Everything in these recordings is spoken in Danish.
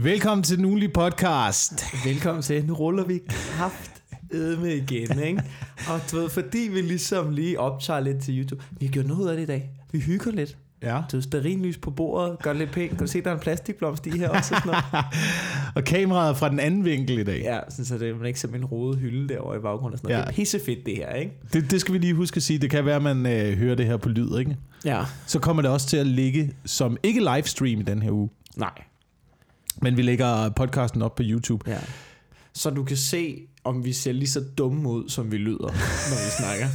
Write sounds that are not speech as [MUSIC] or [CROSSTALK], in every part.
Velkommen til den ugenlige podcast. Velkommen til. Nu ruller vi haft med igen, ikke? Og du ved, fordi vi ligesom lige optager lidt til YouTube. Vi har gjort noget ud af det i dag. Vi hygger lidt. Ja. Du ved, lys på bordet, gør det lidt pænt. Kan du se, der er en plastikblomst i her også? Og, sådan noget? [LAUGHS] og kameraet fra den anden vinkel i dag. Ja, sådan, så det, man ikke ser en rodet hylde derovre i baggrunden. Og sådan noget. Ja. Det er pissefedt, det her, ikke? Det, det skal vi lige huske at sige. Det kan være, at man øh, hører det her på lyd, ikke? Ja. Så kommer det også til at ligge som ikke livestream i den her uge. Nej. Men vi lægger podcasten op på YouTube. Ja. Så du kan se, om vi ser lige så dumme ud, som vi lyder, når vi snakker.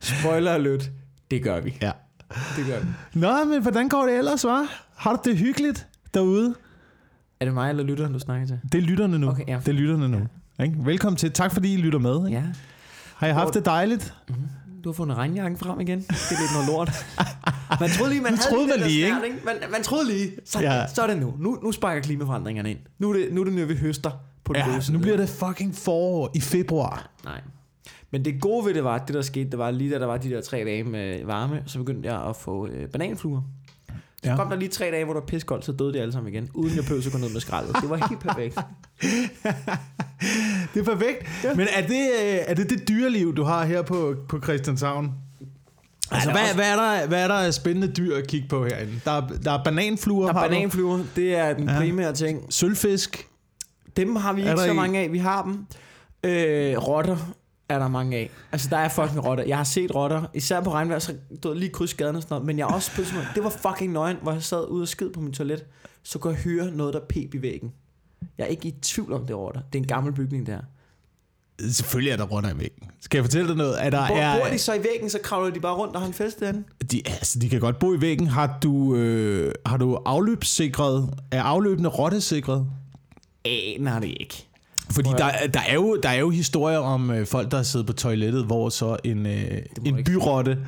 [LAUGHS] Spoiler alert. Det gør vi. Ja. Det gør vi. Nå, men hvordan går det ellers, var? Har du det hyggeligt derude? Er det mig eller lytteren, du snakker til? Det er lytterne nu. Okay, ja. Det er lytterne nu. Ja. Velkommen til. Tak fordi I lytter med. Ikke? Ja. Har I haft det dejligt? Mm-hmm. Du har fundet regnjakken frem igen. Det er lidt noget lort. Man troede lige, man, havde troede man lige, snart, ikke? Man, man troede lige, så, ja. så er det nu. nu. Nu sparker klimaforandringerne ind. Nu er det, nu er det nu, vi høster på det ja, nu bliver det fucking forår i februar. Nej. Men det gode ved det var, at det der skete, det var lige da der var de der tre dage med varme, så begyndte jeg at få øh, bananfluer. Så ja. kom der lige tre dage, hvor der var piskoldt, så døde de alle sammen igen, uden jeg pøvede at gå ned med skraldet. Det var helt perfekt. [LAUGHS] det er perfekt. Ja. Men er det, øh, er det det dyreliv, du har her på, på Christianshavn? Altså, hvad, også... hvad, er der, hvad er der spændende dyr at kigge på herinde? Der, der er bananfluer. Der er bananfluer, det er den ja. primære ting. Sølvfisk. Dem har vi ikke så mange af. Vi har dem. Øh, rotter er der mange af. Altså, der er fucking rotter. Jeg har set rotter, især på regnvejr, så du lige kryds gaden og sådan noget. Men jeg også på det var fucking nøgen, hvor jeg sad ude og skid på min toilet. Så kunne jeg høre noget, der pep i væggen. Jeg er ikke i tvivl om, det er rotter. Det er en gammel bygning der. Selvfølgelig er der rotter i væggen. Skal jeg fortælle dig noget? Er der, bor, er, bor de så i væggen, så kravler de bare rundt og har en fest derinde? De, altså, de kan godt bo i væggen. Har du, øh, har du afløbssikret? Er afløbende rottesikret? Aner det ikke. Fordi der, der, er jo, der er jo historier om øh, folk, der har siddet på toilettet, hvor så en, øh, en byrotte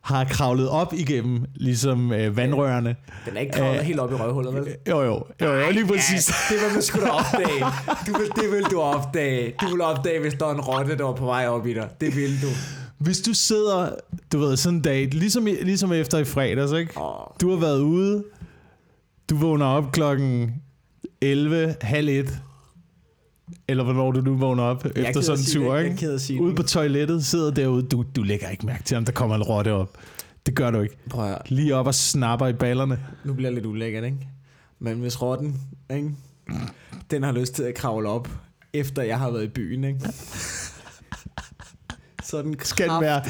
har kravlet op igennem ligesom øh, vandrørene. Den er ikke kravlet Æh, helt op i røvhullet, vel? Jo, jo. jo, jo lige præcis. Ja, det vil du sgu da opdage. Du vil, det vil du opdage. Du vil opdage, hvis der er en rotte, der er på vej op i dig. Det vil du. Hvis du sidder, du ved, sådan en dag, ligesom, ligesom efter i fredags, ikke? Oh. Du har været ude, du vågner op klokken 11, halv et, eller hvornår du nu vågner op jeg efter sådan en tur, det. ikke? Jeg Ude på toilettet, sidder derude, du, du lægger ikke mærke til, om der kommer en rotte op. Det gør du ikke. Prøv at... Lige op og snapper i ballerne. Nu bliver det lidt ulækkert, ikke? Men hvis rotten, ikke? Den har lyst til at kravle op, efter jeg har været i byen, ikke? Så den [LAUGHS] skal den være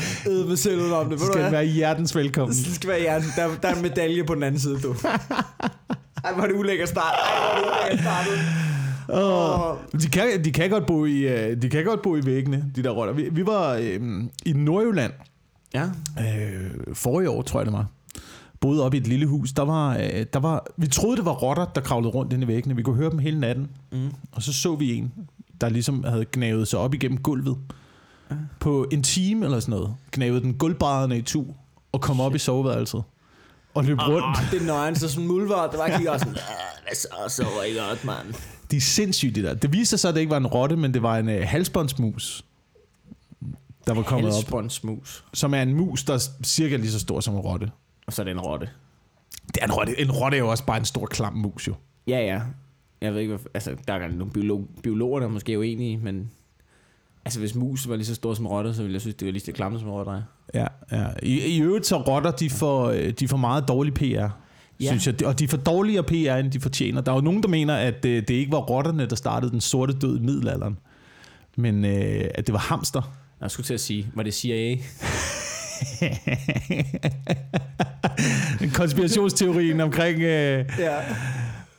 med selv om det. Skal den være hjertens velkommen. Det skal være hjertens. Der, der er en medalje på den anden side, du. [LAUGHS] Ej, hvor er det ulækkert start. Ej, hvor er det startet. Oh. De, kan, de, kan godt bo i, øh, de kan godt bo i væggene, de der rotter. Vi, vi var øh, i Nordjylland. Ja. Øh, forrige år, tror jeg det var. Boede op i et lille hus. Der var, øh, der var, vi troede, det var rotter, der kravlede rundt inde i væggene. Vi kunne høre dem hele natten. Mm. Og så så vi en, der ligesom havde gnavet sig op igennem gulvet. Ja. På en time eller sådan noget. Gnavede den gulvbrædderne i tu og kom Shit. op i soveværelset og løb rundt. Oh, det er nøgen, så sådan mulvar, det var ikke også sådan, [LAUGHS] hvad så, så var ikke godt, mand. De er sindssygt, det der. Det viste sig, at det ikke var en rotte, men det var en uh, halsbåndsmus, der var kommet halsbåndsmus. op. Som er en mus, der er cirka lige så stor som en rotte. Og så er det en rotte. Det er en rotte. En rotte er jo også bare en stor klam mus, jo. Ja, ja. Jeg ved ikke, hvad, altså, der er nogle biolog, biologer, der er måske uenige, men Altså hvis mus var lige så stor som rotter, så ville jeg synes, det var lige så klamme som rotter Ja, ja. I, I øvrigt så rotter, de får, øh, de får meget dårlig PR. Ja. Synes jeg. Og de får dårligere PR, end de fortjener. Der er jo nogen, der mener, at det, øh, det ikke var rotterne, der startede den sorte død i middelalderen. Men øh, at det var hamster. Jeg skulle til at sige, var det CIA? [LAUGHS] Konspirationsteorien omkring... Øh, ja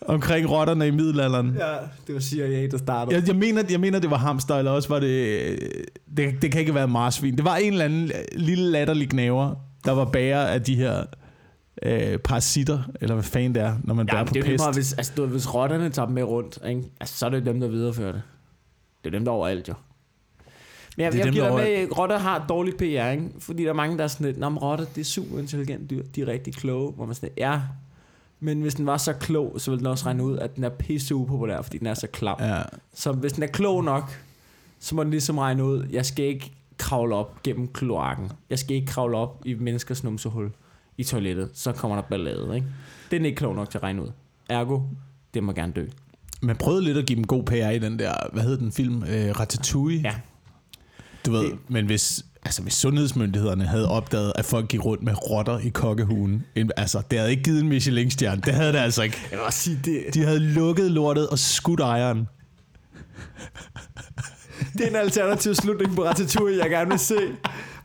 omkring rotterne i middelalderen. Ja, det var CIA, der startede. Jeg, jeg, mener, jeg mener, det var hamster, eller også var det, det... Det kan ikke været marsvin. Det var en eller anden lille latterlig knæver, der var bærer af de her øh, parasitter, eller hvad fanden det er, når man ja, bærer på det er pest. Meget, hvis, altså, du, hvis rotterne tager dem med rundt, ikke? Altså, så er det dem, der viderefører det. Det er dem, der overalt, jo. Men jeg, det jeg giver dig med, at rotter har dårlig PR, ikke? Fordi der er mange, der er sådan lidt, Nå, rotter, det er super intelligent dyr, de er rigtig kloge, hvor man sådan ja, men hvis den var så klog, så ville den også regne ud, at den er pisse upopulær, fordi den er så klam. Ja. Så hvis den er klog nok, så må den ligesom regne ud, jeg skal ikke kravle op gennem kloakken. Jeg skal ikke kravle op i menneskers numsehul i toilettet. Så kommer der ballade, ikke? Det er den ikke klog nok til at regne ud. Ergo, det må gerne dø. Man prøvede lidt at give dem god PR i den der, hvad hed den film? Øh, Ratatouille. Ja. Du ved, men hvis, altså hvis sundhedsmyndighederne havde opdaget, at folk gik rundt med rotter i kokkehugen, en- altså det havde ikke givet en Michelin-stjerne. Det havde det altså ikke. Jeg vil også sige, det, De havde lukket lortet og skudt ejeren. det er en alternativ slutning på Ratatouille, jeg gerne vil se.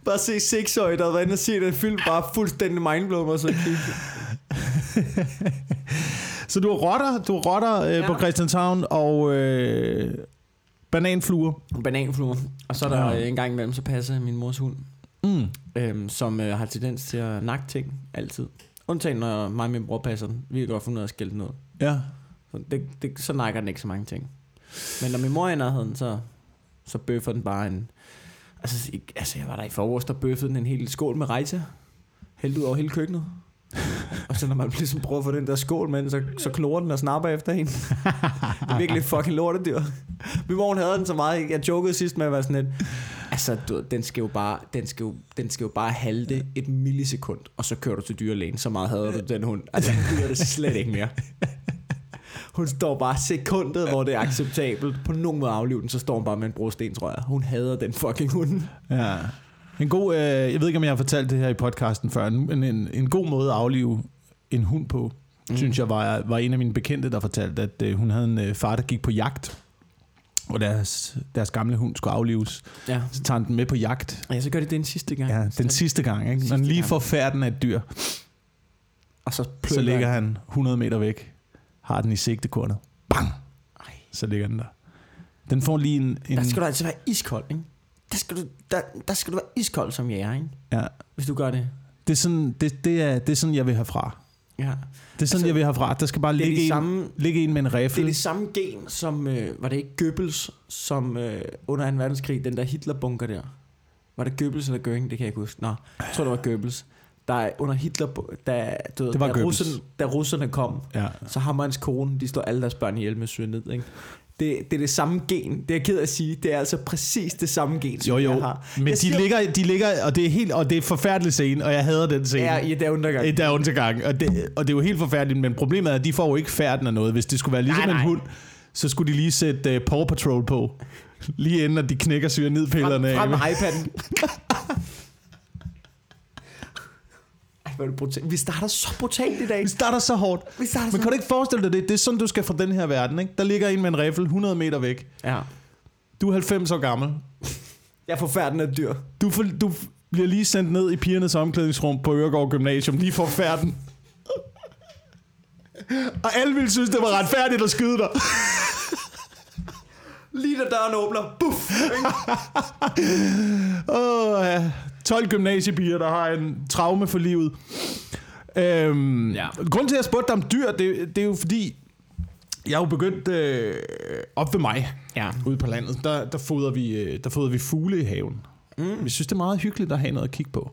Bare se seksårige, der har været inde og se den film, bare fuldstændig mindblown og så. [LAUGHS] Så du har rotter, du har rotter øh, Ja. på Christianshavn og øh, bananfluer. Bananfluer. Og så er der Ja. ja. en gang imellem, så passer min mors hund, Mm. øhm, som øh, har tendens til at nakke ting altid. Undtagen når mig og min bror passer den. Vi kan godt finde ud af at skælde den ud. Ja. Så, det, det, så nakker den ikke så mange ting. Men når min mor er i nærheden, så, så bøffer den bare en... Altså, altså jeg var der i forårs, der bøffede den en hel skål med rejse. Hældt ud over hele køkkenet. og så når man [LAUGHS] ligesom prøver at få den der skål med den, så, så klorer den og snapper efter en. det er virkelig fucking lortedyr. Min mor havde den så meget. Jeg jokede sidst med at være sådan lidt... Altså, du, ved, den skal jo bare, den skal jo, den skal jo bare halte et millisekund, og så kører du til dyrlægen. Så meget hader du den hund. Altså, den gider det slet ikke mere. Hun står bare sekundet, hvor det er acceptabelt. På nogen måde aflive den, så står hun bare med en brosten, tror jeg. Hun hader den fucking hund. Ja. En god, øh, jeg ved ikke, om jeg har fortalt det her i podcasten før, men en, en god måde at aflive en hund på, mm. synes jeg var, var en af mine bekendte, der fortalte, at øh, hun havde en øh, far, der gik på jagt, og deres, deres gamle hund skulle aflives. Ja. Så tager den med på jagt. ja, så gør de det en sidste gang. Ja, den sidste gang, ikke? Når Sidste den lige gang. får færden af et dyr, Og så, så ligger han 100 meter væk, har den i sigtekornet. Bang! Ej. Så ligger den der. Den får lige en... en Der skal du altså være iskold, ikke? Der skal, du, der, der skal du være iskold som jæger, ikke? ja, Hvis du gør det. det, er sådan, det, det, er, det er sådan, jeg vil herfra. Ja. Det er sådan, Altså, jeg vil herfra. Der skal bare ligge en, samme, ligge en med en det er riffel. det samme gen, som, øh, var det ikke Goebbels, som øh, under 2. verdenskrig, den der Hitlerbunker der. Var det Goebbels eller Göring? Det kan jeg ikke huske. Nå, jeg tror, det var Goebbels. Der er under Hitler, da, du ved, Det var da, Goebbels. russerne, da russerne kom, Ja. så har hans kone, de står alle deres børn ihjel med syre ned, ikke? Det, det er det samme gen. Det er jeg ked af at sige. Det er altså præcis det samme gen, som Jo, jo. jeg har. Men Jeg de siger- ligger, de ligger, og det er helt, og det er forfærdelig scene, og jeg hader den scene. Ja, i der undergang. I der undergang. Og det, og det er jo helt forfærdeligt, men problemet er, at de får jo ikke færden af noget. Hvis det skulle være ligesom Nej, nej. en hund, så skulle de lige sætte uh, Paw Patrol på. Lige inden, at de knækker syrenidpillerne Frem, frem med af. iPad'en. [LAUGHS] Hvor det brutalt. Vi starter så brutalt i dag. Vi starter så hårdt. Vi starter Men kan du ikke forestille dig det? Det er sådan, du skal fra den her verden. Ikke? Der ligger en med en riffel 100 meter væk. Ja. Du er 90 år gammel. Jeg er forfærdende af dyr. Du, får, du bliver lige sendt ned i pigernes omklædningsrum på Øregård Gymnasium. Lige for færden. Og alle ville synes, det var retfærdigt at skyde dig. Lige da døren åbner. Buff! Åh, ja. 12 gymnasiepiger, der har en traume for livet. Øhm, Ja. Grunden til, at jeg spurgte dig om dyr, det, det er jo fordi, jeg er jo begyndt øh, op ved mig, Ja. ude på landet, der, der, fodrer vi, øh, der fodrer vi fugle i haven. Mm. Vi synes, det er meget hyggeligt at have noget at kigge på.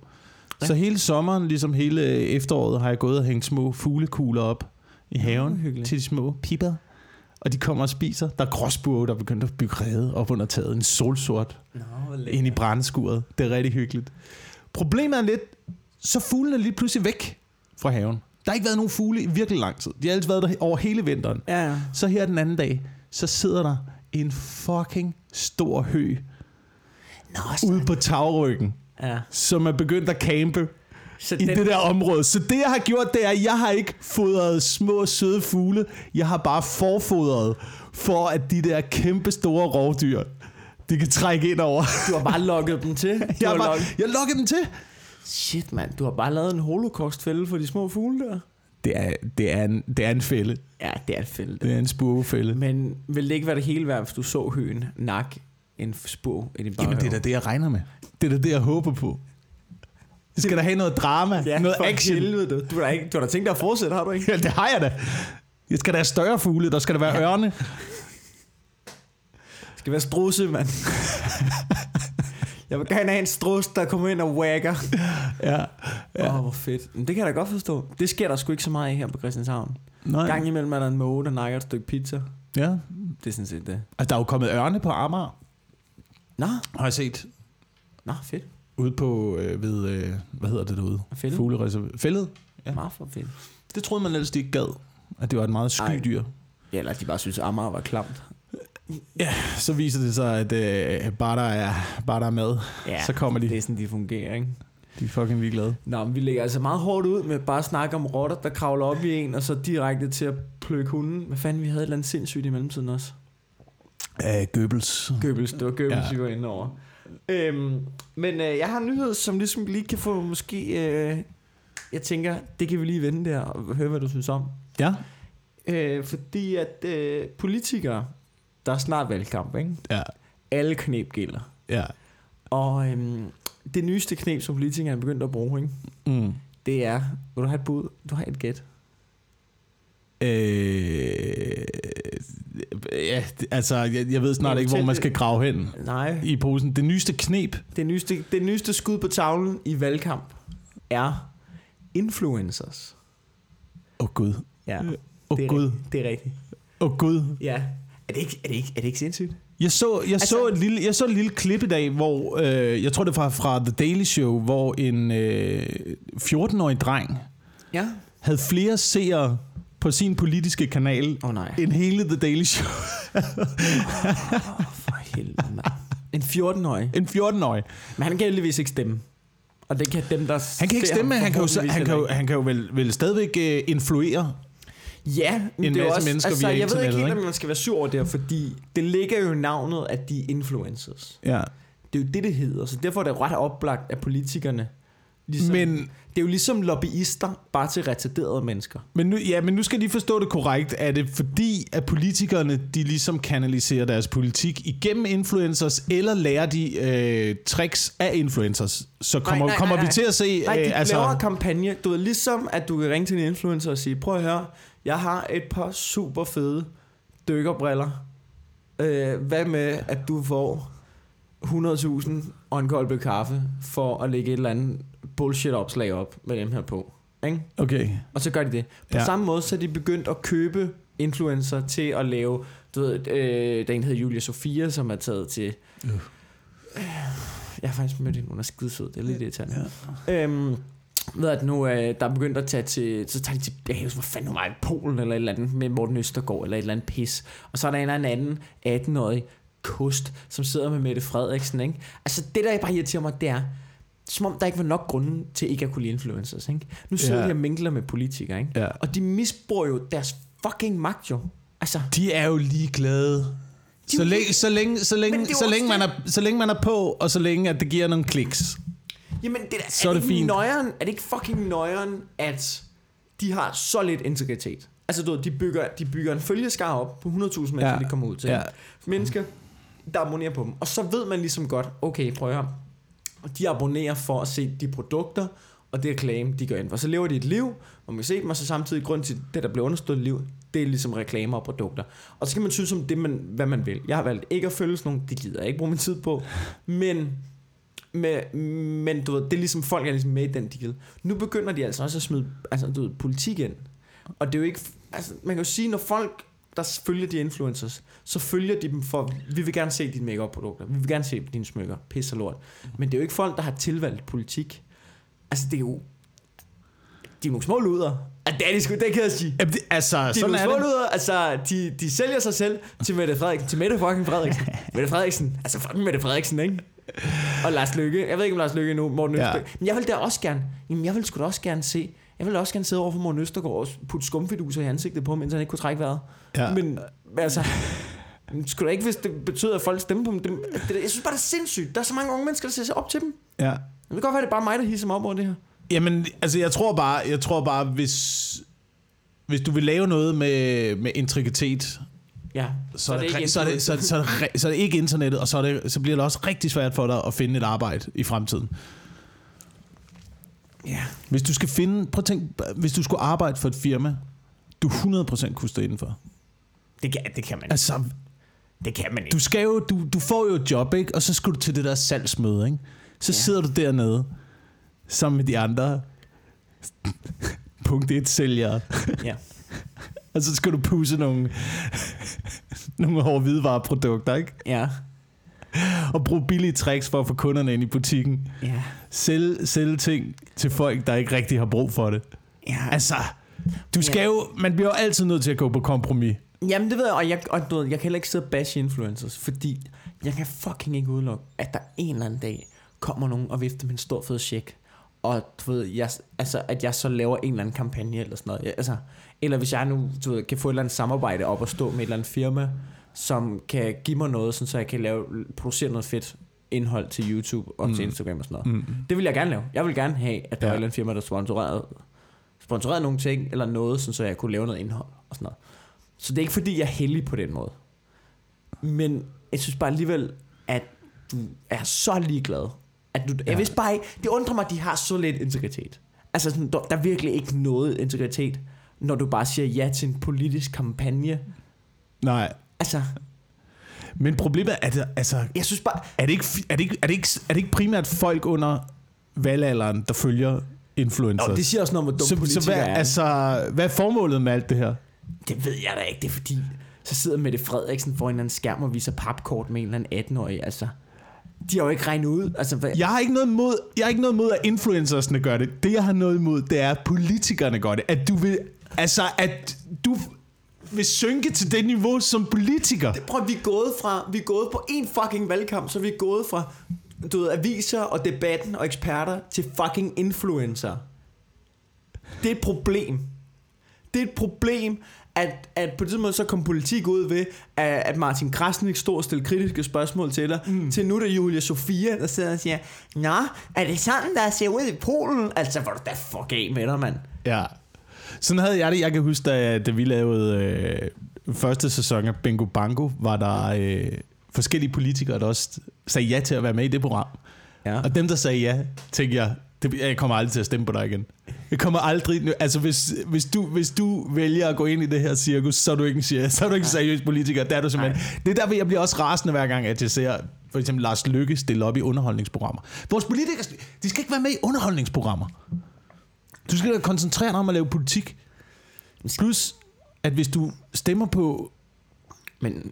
Så hele sommeren, ligesom hele efteråret, har jeg gået og hængt små fuglekugler op i haven hyggeligt. til de små piber. Og de kommer og spiser. Der er gråsbue, der er begyndt at bygge rede op under taget. En solsort hvor ind i brændskuret. Det er rigtig hyggeligt. Problemet er lidt, så fuglene er lige pludselig væk fra haven. Der har ikke været nogen fugle i virkelig lang tid. De har altid været der over hele vinteren. Ja, ja. Så her den anden dag, så sidder der en fucking stor hø Nå, ude på tagryggen, Ja. som er begyndt at campe Så i den, det der område. Så det, jeg har gjort, det er, at jeg har ikke fodret små, søde fugle. Jeg har bare forfodret, for at de der kæmpe store rovdyr, de kan trække ind over. du har bare lukket dem til. [LAUGHS] Du Jeg, har bare, lukket... jeg lukker dem til. Shit, mand. Du har bare lavet en holocaustfælde for de små fugle der. Det er, det er, en, det er en fælde. Ja, det er et fælde. Det er en spurvefælde. Men vil det ikke være det hele værd, hvis du så høen nak en spor i din baghave? Jamen, det er da det, jeg regner med. Det er da det, jeg håber på. Det skal da have noget drama, ja, noget action. Helvede, du. Du, har ikke, du har da tænkt dig at fortsætte, har du ikke? Ja, det har jeg da. Jeg skal da have større fugle, der skal der være ørne. Det skal være strusse, mand. jeg vil gerne have en strus, der kommer ind og wagger. Ja. Åh, ja. oh, hvor fedt. Men det kan jeg da godt forstå. Det sker der sgu ikke så meget af her på Christianshavn. Nej. Gang imellem er der en måge, der nakker et stykke pizza. Ja. Det er sådan set det. Altså, der er jo kommet ørne på Amager, Nå, har jeg set. nå fedt. Ude på, øh, ved, øh, hvad hedder det derude? Fældet? Fuglereserv... Fældet? Ja. Meget for fedt. Det troede man ellers, de ikke gad at det var et meget sky Nej. dyr. Ja, eller de bare synes, at Amager var klamt. Så viser det sig, at øh, bare, der er, bare der er mad, Ja, så kommer de. det er sådan, de fungerer, ikke? De er fucking ligeglade. Nå, men vi lægger altså meget hårdt ud med bare at snakke om rotter, der kravler op i en, og så direkte til at pløkke hunden. Hvad fanden, vi havde et eller andet sindssygt i mellemtiden også. Uh, Goebbels. Goebbels, det var Goebbels, Ja. ja. vi var inde over. Øhm, men øh, jeg har en nyhed, som ligesom lige kan få måske... Øh, jeg tænker, det kan vi lige vende der og høre, hvad du synes om. Ja. Øh, fordi at øh, politikere, der er snart valgkamp, ikke? Ja. Alle knep gælder. Ja. Og øhm, det nyeste knep, som politikerne er begyndt at bruge, ikke? Mm. det er... Vil du have et bud? Du har et gæt. Øh, ja, altså, jeg, jeg ved snart ikke, hvor man skal grave hen Nej. i posen. Det nyeste knep. Det nyeste, det nyeste skud på tavlen i valgkamp er influencers. Åh oh, gud. Ja, Åh oh, det gud. rigtigt. det er rigtigt. Åh oh, gud. Ja. Er det ikke, er det ikke, er det ikke sindssygt? Jeg så, jeg, Altså- så et lille, jeg så et lille klip i dag, hvor, øh, jeg tror det var fra The Daily Show, hvor en øh, 14-årig dreng Ja. havde flere seere på sin politiske kanal, oh, nej. end hele The Daily Show. [LAUGHS] For helvede, mand. En 14-årig. En 14-årig. Men han kan heldigvis ikke stemme. Og det kan dem, der Han kan ikke stemme, han kan jo, han kan jo, han kan jo vel, vel stadigvæk øh, influere. Ja, men en det er masse også, mennesker altså, via jeg ved ikke helt, om man skal være sur over det her, fordi det ligger jo i navnet, at de er influencers. Ja. Det er jo det, det hedder. Så derfor er det ret oplagt, at politikerne... Ligesom, Men, det er jo ligesom lobbyister, bare til retarderede mennesker. men, nu, ja, men nu skal de forstå det korrekt. Er det fordi, at politikerne de ligesom kanaliserer deres politik igennem influencers, eller lærer de øh, tricks af influencers? Så kommer, nej, nej, kommer nej. vi til at se... Nej, de øh, altså... laver kampagne. Du ved, ligesom at du kan ringe til en influencer og sige, prøv at høre, jeg har et par super fede dykkerbriller. Øh, hvad med, at du får 100.000 og en kold kaffe for at lægge et eller andet bullshit-opslag op med dem her på. Ikke? Okay. Og så gør de det. På Ja. samme måde, så er de begyndt at købe influencer til at lave, du ved, øh, der er en, der hedder Julia Sofia, som er taget til... Øh. Jeg har faktisk mødt hende, hun er skidesød, det er lidt irriterende. Ja. Øhm, ved at nu, øh, der er begyndt at tage til, så tager de til, jeg kan ikke huske, hvor fanden hun var, i Polen eller et eller andet, med Morten Østergaard, eller et eller andet pis. Og så er der en eller anden 18-årig kost, som sidder med Mette Frederiksen, ikke? Altså det, der bare irriterer mig, det er, som om der ikke var nok grunde til ikke at kunne lide influencers, ikke? Nu sidder Ja. de og mingler med politikere, ikke? Ja. Og de misbruger jo deres fucking magt jo. Altså, De er jo ligeglade. De Så længe, så, længe, så, længe, så, længe man er, så længe man er på, og så længe at det giver nogle kliks. jamen det er, Så er, det det ikke fint. nøjeren, er det ikke fucking nøjeren, at de har så lidt integritet? Altså du ved, de bygger, de bygger en følgeskar op på 100.000 mennesker, ja. de kommer ud til. Ja. Mennesker, der abonnerer på dem. Og så ved man ligesom godt, okay, prøv at høre. De abonnerer for at se de produkter, og det reklame, de gør ind for. Så lever de et liv, og man kan se dem, og så samtidig grund til det, der bliver understøttet liv, det er ligesom reklamer og produkter. Og så kan man synes om det, man, hvad man vil. Jeg har valgt ikke at følge sådan nogle, det gider jeg ikke bruge min tid på. Men, med, men du ved, det er ligesom, folk er ligesom med i den deal. Nu begynder de altså også at smide altså, du ved, politik ind. Og det er jo ikke, altså, man kan jo sige, når folk, der følger de influencers, så følger de dem for, vi vil gerne se dine makeup produkter vi vil gerne se dine smykker, pis og lort. Men det er jo ikke folk, der har tilvalgt politik. Altså, det er jo, de er nogle små luder. Ja, det er de sgu, det kan jeg sige. Jamen, det, altså, De er sådan nogle små luder, altså, de, de sælger sig selv til Mette Frederiksen, til Mette fucking Frederiksen. [LAUGHS] Mette Frederiksen, altså fucking Mette Frederiksen, ikke? Og Lars Lykke, jeg ved ikke om Lars Lykke nu, Morten Ja. Østergaard. Men jeg vil da også gerne, jamen jeg vil sgu da også gerne se, jeg vil også gerne sidde over for Morten Østergaard og putte skumfiduser i ansigtet på ham, indtil han ikke kunne trække vejret. Ja. Men altså, skulle da ikke, hvis det betyder, at folk stemmer på dem. Det, det, jeg synes bare, det er sindssygt. Der er så mange unge mennesker, der ser sig op til dem. Ja. Det kan godt være, det er bare mig, der hisser mig op over det her. Jamen, altså, jeg tror bare, jeg tror bare hvis, hvis du vil lave noget med, med integritet, Ja, så, er det, ikke så, er det, så, så, er det, re- så er det ikke internettet, og så, er det, så bliver det også rigtig svært for dig at finde et arbejde i fremtiden. Ja. Hvis du skal finde, prøv at tænk, hvis du skulle arbejde for et firma, du 100% kunne stå indenfor. Det kan, det kan man ikke. Altså, Det kan man ikke. du, skal jo, du, du får jo et job, ikke? og så skal du til det der salgsmøde. Ikke? Så Ja. sidder du dernede, sammen med de andre punkt 1 sælgere. Ja. [LAUGHS] Og så skal du pusse nogle, nogle hårde hvidevareprodukter, ikke? Ja. [LAUGHS] Og bruge billige tricks for at få kunderne ind i butikken. Ja. Sælge, sælge ting til folk, der ikke rigtig har brug for det. Ja. Altså, Du skal ja. jo, man bliver jo altid nødt til at gå på kompromis. Jamen det ved jeg, og jeg, og du ved, jeg kan heller ikke sidde og bash influencers, fordi jeg kan fucking ikke udelukke, at der en eller anden dag kommer nogen og vifter med en stor fed check, og du ved, jeg, altså, at jeg så laver en eller anden kampagne eller sådan noget. Altså, eller hvis jeg nu du ved, kan få et eller andet samarbejde op og stå med et eller andet firma, som kan give mig noget, sådan, så jeg kan lave, producere noget fedt indhold til YouTube og mm. til Instagram og sådan noget. Mm. Det vil jeg gerne lave. Jeg vil gerne have, at der ja. er andet firma, der sponsorerede, sponsorerede nogle ting, eller noget, sådan, så jeg kunne lave noget indhold og sådan noget. Så det er ikke fordi, jeg er heldig på den måde. Men jeg synes bare alligevel, at du er så ligeglad. At du, ja. Jeg vidste bare ikke, det undrer mig, at de har så lidt integritet. Altså, sådan, der, der er virkelig ikke noget integritet, når du bare siger ja til en politisk kampagne. Nej. Altså, Men problemet er, at altså, jeg synes bare, er, det ikke, er, det ikke, er, det ikke, er det ikke primært folk under valgalderen, der følger influencers? Nå, det siger også noget om, hvor dum så, så hvad, er. altså, hvad er formålet med alt det her? Det ved jeg da ikke, det er fordi, så sidder Mette Frederiksen foran en eller anden skærm og viser papkort med en eller anden 18-årig, altså. De har jo ikke regnet ud. Altså, hvad? Jeg har ikke noget imod, jeg har ikke noget imod, at influencersne gør det. Det, jeg har noget imod, det er, at politikerne gør det. At du vil, altså, at du vil synke til det niveau som politiker. Prøv, vi er gået fra, vi er gået på en fucking valgkamp, så vi er gået fra, du ved, aviser og debatten og eksperter til fucking influencer. Det er et problem. Det er et problem, at, at på det måde så kom politik ud ved, at, at Martin Krasnik stod og stillede kritiske spørgsmål til dig, mm. til nu er det Julia Sofia, der sidder og siger, Nå, er det sådan, der ser ud i Polen? Altså, hvor du da fuck af med dig, mand. Ja. Sådan havde jeg det. Jeg kan huske, da, da vi lavede øh, første sæson af Bingo Bango, var der øh, forskellige politikere, der også sagde ja til at være med i det program. Ja. Og dem, der sagde ja, tænkte jeg, det, jeg kommer aldrig til at stemme på dig igen. Jeg kommer aldrig... Altså, hvis, hvis, du, hvis du vælger at gå ind i det her cirkus, så er du ikke en, så er du ikke en seriøs politiker. Det er du simpelthen. Nej. Det er der, jeg bliver også rasende hver gang, at jeg ser for eksempel Lars Lykke stille op i underholdningsprogrammer. Vores politikere, de skal ikke være med i underholdningsprogrammer. Du skal da koncentrere dig om at lave politik. Plus, at hvis du stemmer på Men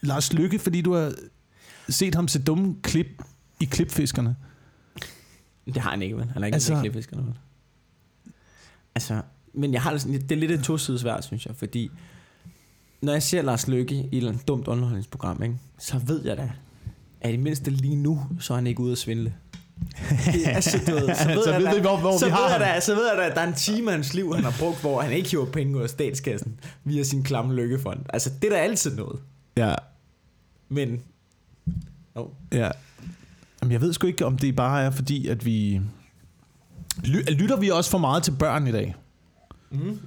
Lars Lykke, fordi du har set ham se dumme klip i klipfiskerne. det har han ikke, vel? Han har ikke Altså- altså, klipfiskerne, vel? Altså, men jeg har det, sådan, det er lidt et tosidigt svært, synes jeg, fordi når jeg ser Lars Løkke i et eller andet dumt underholdningsprogram, ikke, så ved jeg da, at i mindste lige nu, så er han ikke ude at svindle. Altså, du ved, så [LAUGHS] ved, Så jeg ved da, vi, hvor- hvor så vi har ved jeg da, så ved jeg da, at der er en time af hans liv, han har brugt, hvor han ikke hiver penge ud af statskassen via sin klamme lykkefond. Altså, det er da altid noget. Ja, Men, oh, ja. Jamen, jeg ved sgu ikke, om det bare er fordi, at vi... Ly- Lytter vi også for meget til børn i dag? mm.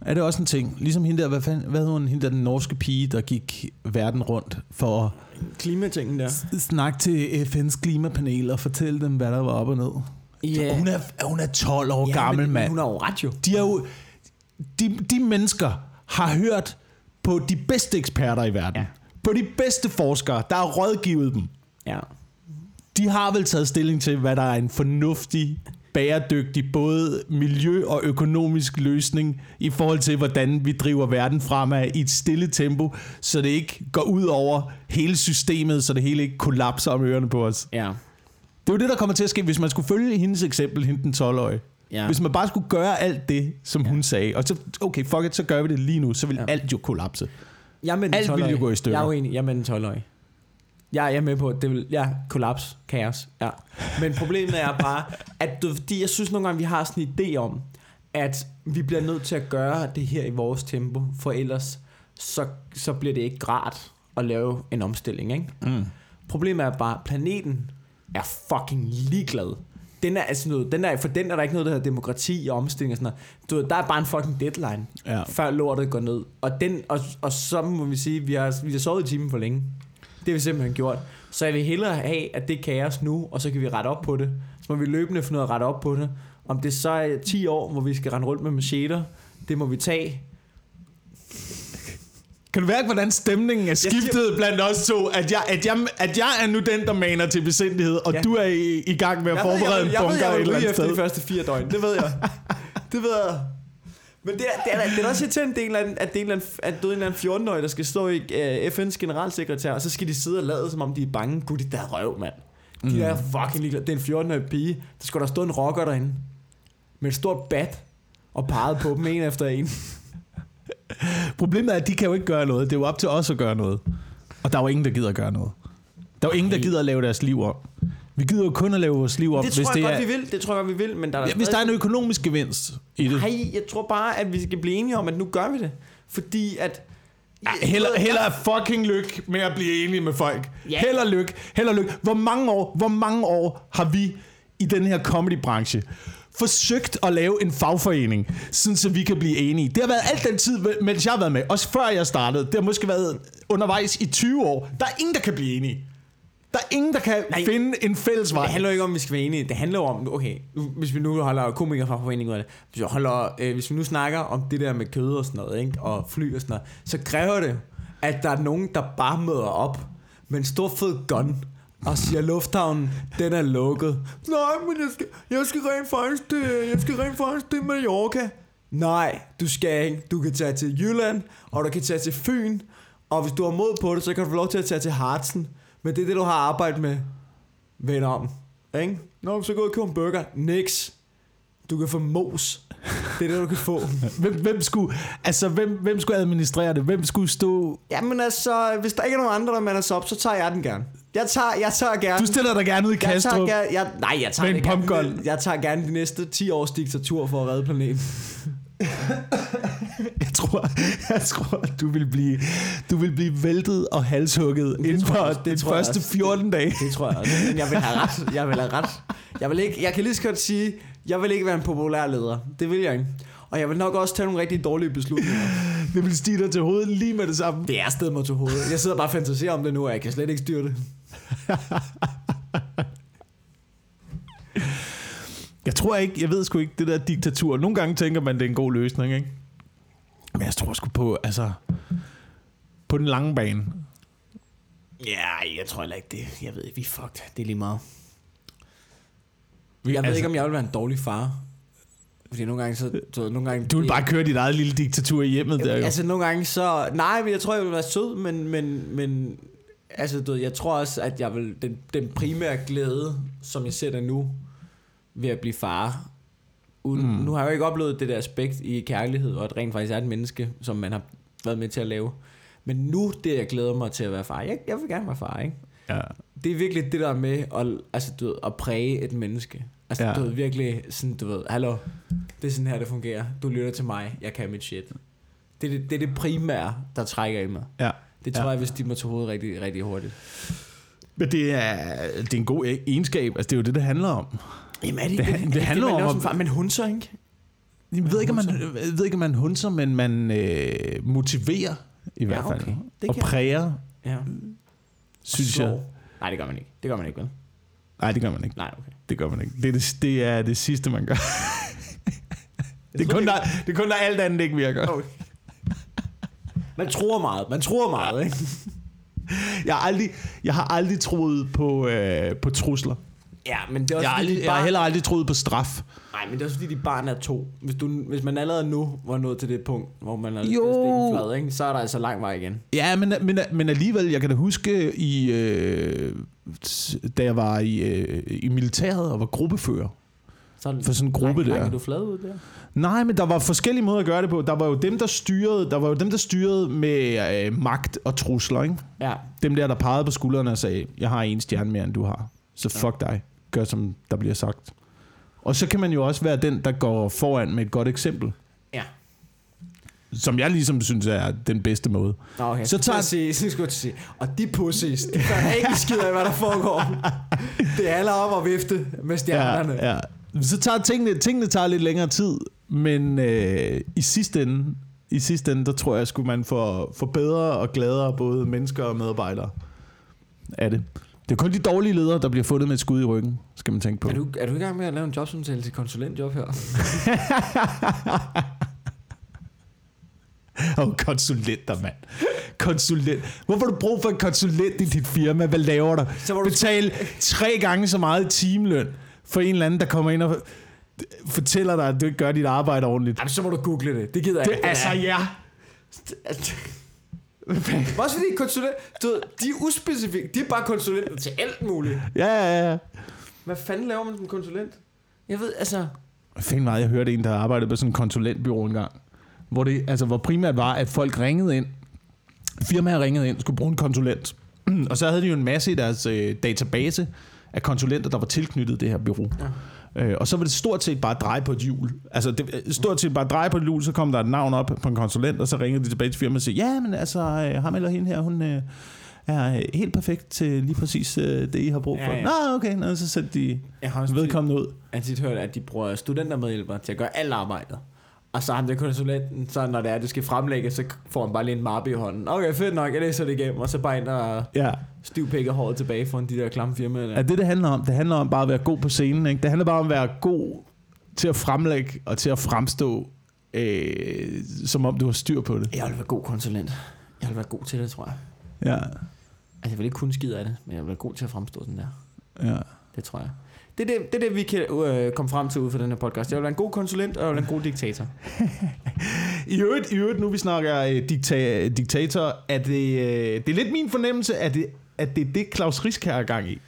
Er det også en ting? Ligesom hende der, hvad, fanden, hvad hedder hun, hende der den norske pige, der gik verden rundt for at klimatingen der. snakke til FN's klimapanel og fortælle dem, hvad der var op og ned. Ja, Hun, er, hun er 12 år ja, gammel, men, mand. Hun har jo ret jo. De, er jo, de, de mennesker har hørt på de bedste eksperter i verden. Ja. På de bedste forskere, der har rådgivet dem. Ja. De har vel taget stilling til, hvad der er en fornuftig, bæredygtig, både miljø- og økonomisk løsning i forhold til, hvordan vi driver verden fremad i et stille tempo, så det ikke går ud over hele systemet, så det hele ikke kollapser om ørerne på os. Ja. Det er jo det, der kommer til at ske, hvis man skulle følge hendes eksempel, hende den 12-årige. Ja. Hvis man bare skulle gøre alt det, som ja. hun sagde, og så, okay, fuck it, så gør vi det lige nu, så vil ja. Alt jo kollapse. Jeg er med den Alt ville jo 12-årige. gå i stykker. Jeg er uenig. Jeg er med den 12-årige. Jeg, jeg er med på, at det vil... Ja, kollaps. Kaos. Ja. Men problemet er bare, at du, fordi jeg synes nogle gange, vi har sådan en idé om, at vi bliver nødt til at gøre det her i vores tempo, for ellers så, så bliver det ikke rart at lave en omstilling, ikke? Mm. Problemet er bare, at planeten er fucking ligeglad. Den er, altså noget, den er, for den er der ikke noget, der hedder demokrati og omstilling og sådan noget. Du, ved, der er bare en fucking deadline, Ja. før lortet går ned. Og, den, og, og så må vi sige, vi har, vi har sovet i timen for længe. Det har vi simpelthen gjort. Så jeg vil hellere have, at det kaos nu, og så kan vi rette op på det. Så må vi løbende finde ud af at rette op på det. Om det så er 10 år, hvor vi skal rende rundt med macheter, det må vi tage. Kan du mærke, hvordan stemningen er skiftet blandt os to? At jeg, at, jeg, at jeg er nu den, der maner til besindighed, og ja. Du er i, i gang med at Jeg ved, forberede jeg, en jeg, bunker ved, jeg, et jeg, eller jeg, andet sted. de første fire døgn. Det ved jeg. [LAUGHS] Det ved jeg. Men det er, det er, det er også irriterende, at det er en eller anden, at det er en eller anden, at du er en eller anden 14-årig, der skal stå i uh, FN's generalsekretær, og så skal de sidde og lade, som om de er bange. Gud, det der røv, mand. De mm. er fucking ligeglade. Det er en 14-årig pige. Der skal der stå en rocker derinde. Med et stort bat. og pegede på dem en efter en. [LAUGHS] Problemet er, at de kan jo ikke gøre noget. Det er jo op til os at gøre noget. Og der er jo ingen, der gider at gøre noget. Der er jo ingen, der gider at lave deres liv om. Vi gider jo kun at lave vores liv om, Det tror hvis jeg det godt, er, vi vil. Det tror jeg godt, vi vil. Men der er ja, hvis der er en økonomisk gevinst i det. Nej, jeg tror bare, at vi skal blive enige om, at nu gør vi det. Fordi at... Ej, Heller, heller fucking lykke med at blive enige med folk. Ja. Heller lykke, heller lykke. Hvor mange år, hvor mange år har vi i den her comedybranche forsøgt at lave en fagforening, sådan så vi kan blive enige. Det har været alt den tid, mens jeg har været med. Også før jeg startede. Det har måske været undervejs i 20 år. Der er ingen, der kan blive enige. Der er ingen, der kan Nej. Finde en fælles vej. Det handler jo ikke om, at vi skal være enige. Det handler om, okay, hvis vi nu holder komikerfagforening ud af det, hvis vi, holder, øh, hvis vi nu snakker om det der med kød og sådan noget, ikke? og fly og sådan noget, så kræver det, at der er nogen, der bare møder op med en stor fed gun, og siger, lufthavnen, den er lukket. Nej, men jeg skal, jeg skal rent faktisk til, jeg skal rent faktisk til Mallorca. Nej, du skal ikke. Du kan tage til Jylland, og du kan tage til Fyn, og hvis du har mod på det, så kan du få lov til at tage til Hartsen. Men det er det, du har arbejdet med. Vend om. Ikke? Nå, så gå og købe en burger. Nix. Du kan få mos. Det er det, du kan få. [LAUGHS] Hvem, hvem, skulle, altså, hvem, hvem skulle administrere det? Hvem skulle stå... Jamen altså, hvis der ikke er nogen andre, der mander sig op, så tager jeg den gerne. Jeg tager, jeg tager gerne... Du stiller dig gerne ud i jeg tager Kastrup. gerne, jeg, nej, jeg tager, Med en gerne, jeg tager gerne de næste 10 års diktatur for at redde planeten. [LAUGHS] [LAUGHS] Jeg tror, jeg tror du vil blive, du vil blive væltet og halshugget inden tror jeg for også, det de tror jeg første også. 14 dage. Det tror jeg også. Men jeg vil have ret. Jeg vil have ret. Jeg, vil ikke, jeg kan lige så godt sige, jeg vil ikke være en populær leder. Det vil jeg ikke. Og jeg vil nok også tage nogle rigtig dårlige beslutninger. [LAUGHS] Det vil stige dig til hovedet lige med det samme. Det er stedet mig til hovedet. Jeg sidder bare og fantaserer om det nu, og jeg kan slet ikke styre det. [LAUGHS] Jeg tror ikke, jeg ved sgu ikke, det der diktatur. Nogle gange tænker man, det er en god løsning, ikke? Men jeg tror sgu på, altså... På den lange bane. Ja, jeg tror heller ikke det. Jeg ved ikke, vi er fucked. Det er lige meget. Vi- Jeg ved altså- ikke, om jeg vil være en dårlig far. Fordi nogle gange så... Du, ved, nogle gange, Du vil bare køre dit eget lille diktatur i hjemmet der, jo. Altså nogle gange så... Nej, men jeg tror, jeg vil være sød, men... men, men altså, du ved, jeg tror også, at jeg vil... Den, den primære glæde, som jeg ser det nu, ved at blive far... Uden, mm. Nu har jeg jo ikke oplevet det der aspekt i kærlighed, og at rent faktisk er et menneske, som man har været med til at lave. Men nu det, jeg glæder mig til at være far. Jeg, jeg vil gerne være far, ikke? Ja. Det er virkelig det der med at, altså, du ved, at præge et menneske. Altså, ja. Du ved, virkelig sådan, du ved, hallo, det er sådan her, det fungerer. Du lytter til mig, jeg kan mit shit. Det er det, det, er det primære, der trækker i mig. ja. Det tror Ja. jeg, hvis de må tage hovedet rigtig, rigtig hurtigt. Men det er, det er en god egenskab. Altså, det er jo det, det handler om. Jamen er det, Det- det, det handler man om at- far, men hunser, ikke? Jeg ved ikke, om man, jeg ved ikke, om man hunser, men man øh, motiverer i hvert fald. okay. Det Og præger, Ja. synes jeg. Nej, det gør man ikke. Det gør man ikke, vel? Nej, det gør man ikke. Nej, okay. Det gør man ikke. Det er det, det, er det sidste, man gør. [LAUGHS] det, er kun, der, det er kun, der alt andet ikke virker. okay. Man tror meget. Man tror meget, ikke? Jeg har aldrig, jeg har aldrig troet på, øh, på trusler. Ja, men det er også Jeg aldrig, dit jeg har barn- heller aldrig troet på straf. Nej, men det er også fordi, dit barn er to. Hvis, du, hvis man allerede nu var nået til det punkt, hvor man er Jo. flad, ikke? så er der altså lang vej igen. Ja, men, men, men alligevel, jeg kan da huske, i, øh, da jeg var i, øh, i militæret og var gruppefører. Så For sådan en gruppe lang, der. Lang, du flad ud der? Nej, men der var forskellige måder at gøre det på. Der var jo dem, der styrede, der var jo dem, der styrede med øh, magt og trusler, ikke? Ja. Dem der, der pegede på skuldrene og sagde, jeg har en stjerne mere, end du har. Så fuck dig. Gør, som der bliver sagt. Og så kan man jo også være den, der går foran med et godt eksempel. Ja. Som jeg ligesom synes er den bedste måde. Nå, okay. Så tager-. Sige, så skulle jeg sige, og de pussies, de gør ikke skid af, hvad der foregår. Det handler om at vifte med stjernerne. Ja, ja. Så tager tingene, tingene tager lidt længere tid, men øh, i sidste ende, i sidste ende, der tror jeg, skulle man få, få bedre og gladere både mennesker og medarbejdere af det. Det er kun de dårlige ledere, der bliver fundet med et skud i ryggen, skal man tænke på. Er du, er du i gang med at lave en jobsamtale til konsulentjob her? [LAUGHS] Åh, oh, konsulenter, mand. Konsulent. Hvorfor har du brug for en konsulent i dit firma? Hvad laver du? Så du- Betal tre gange så meget timeløn for en eller anden, der kommer ind og fortæller dig, at du ikke gør dit arbejde ordentligt. Jamen, så må du google det. Det gider jeg Det, ikke. altså, ja. Også fordi konsulent, du ved, de er uspecifikke. De er bare konsulenter til alt muligt. Ja, ja, ja. Hvad fanden laver man som konsulent? Jeg ved, altså... Fanden meget, jeg hørte en, der arbejdede på sådan en konsulentbyrå engang. Hvor det altså, hvor primært var, at folk ringede ind. Firmaer ringede ind, skulle bruge en konsulent. [CLEARS THROAT] Og så havde de jo en masse i deres øh, database af konsulenter, der var tilknyttet det her bureau. Ja. Øh, og så var det stort set bare dreje på et hjul. Altså det, stort set bare dreje på et hjul, så kom der et navn op på en konsulent, og så ringede de tilbage til firmaet og sagde, ja, men altså, øh, ham eller hende her, hun øh, er øh, helt perfekt til lige præcis øh, det, I har brug for. Ja, ja. Nå, okay, Nå, så sætter de Jeg har også vedkommende ud. Jeg har tit hørt, at de bruger studentermedhjælpere til at gøre alt arbejdet. Og så har han det konsulenten, så når det er, det skal fremlægges, så får han bare lige en mappe i hånden. Okay, fedt nok, jeg læser det igennem, og så bare ind og Ja. stivpækker håret tilbage foran de der klamme firmaer. Der. Er det, det handler om? Det handler om bare at være god på scenen. Ikke? Det handler bare om at være god til at fremlægge og til at fremstå, øh, som om du har styr på det. Jeg vil være god konsulent. Jeg vil være god til det, tror jeg. Ja, Altså, jeg vil ikke kun skide af det, men jeg vil være god til at fremstå sådan der. ja. Det tror jeg. Det er det, det, er det vi kan øh, komme frem til ud fra den her podcast. Jeg vil være en god konsulent, og jeg vil være en god diktator. [LAUGHS] I øvrigt, i øvrigt nu vi snakker øh, dikta- diktator, er det, øh, det er lidt min fornemmelse, at det, at det er det, Claus Risk er gang i.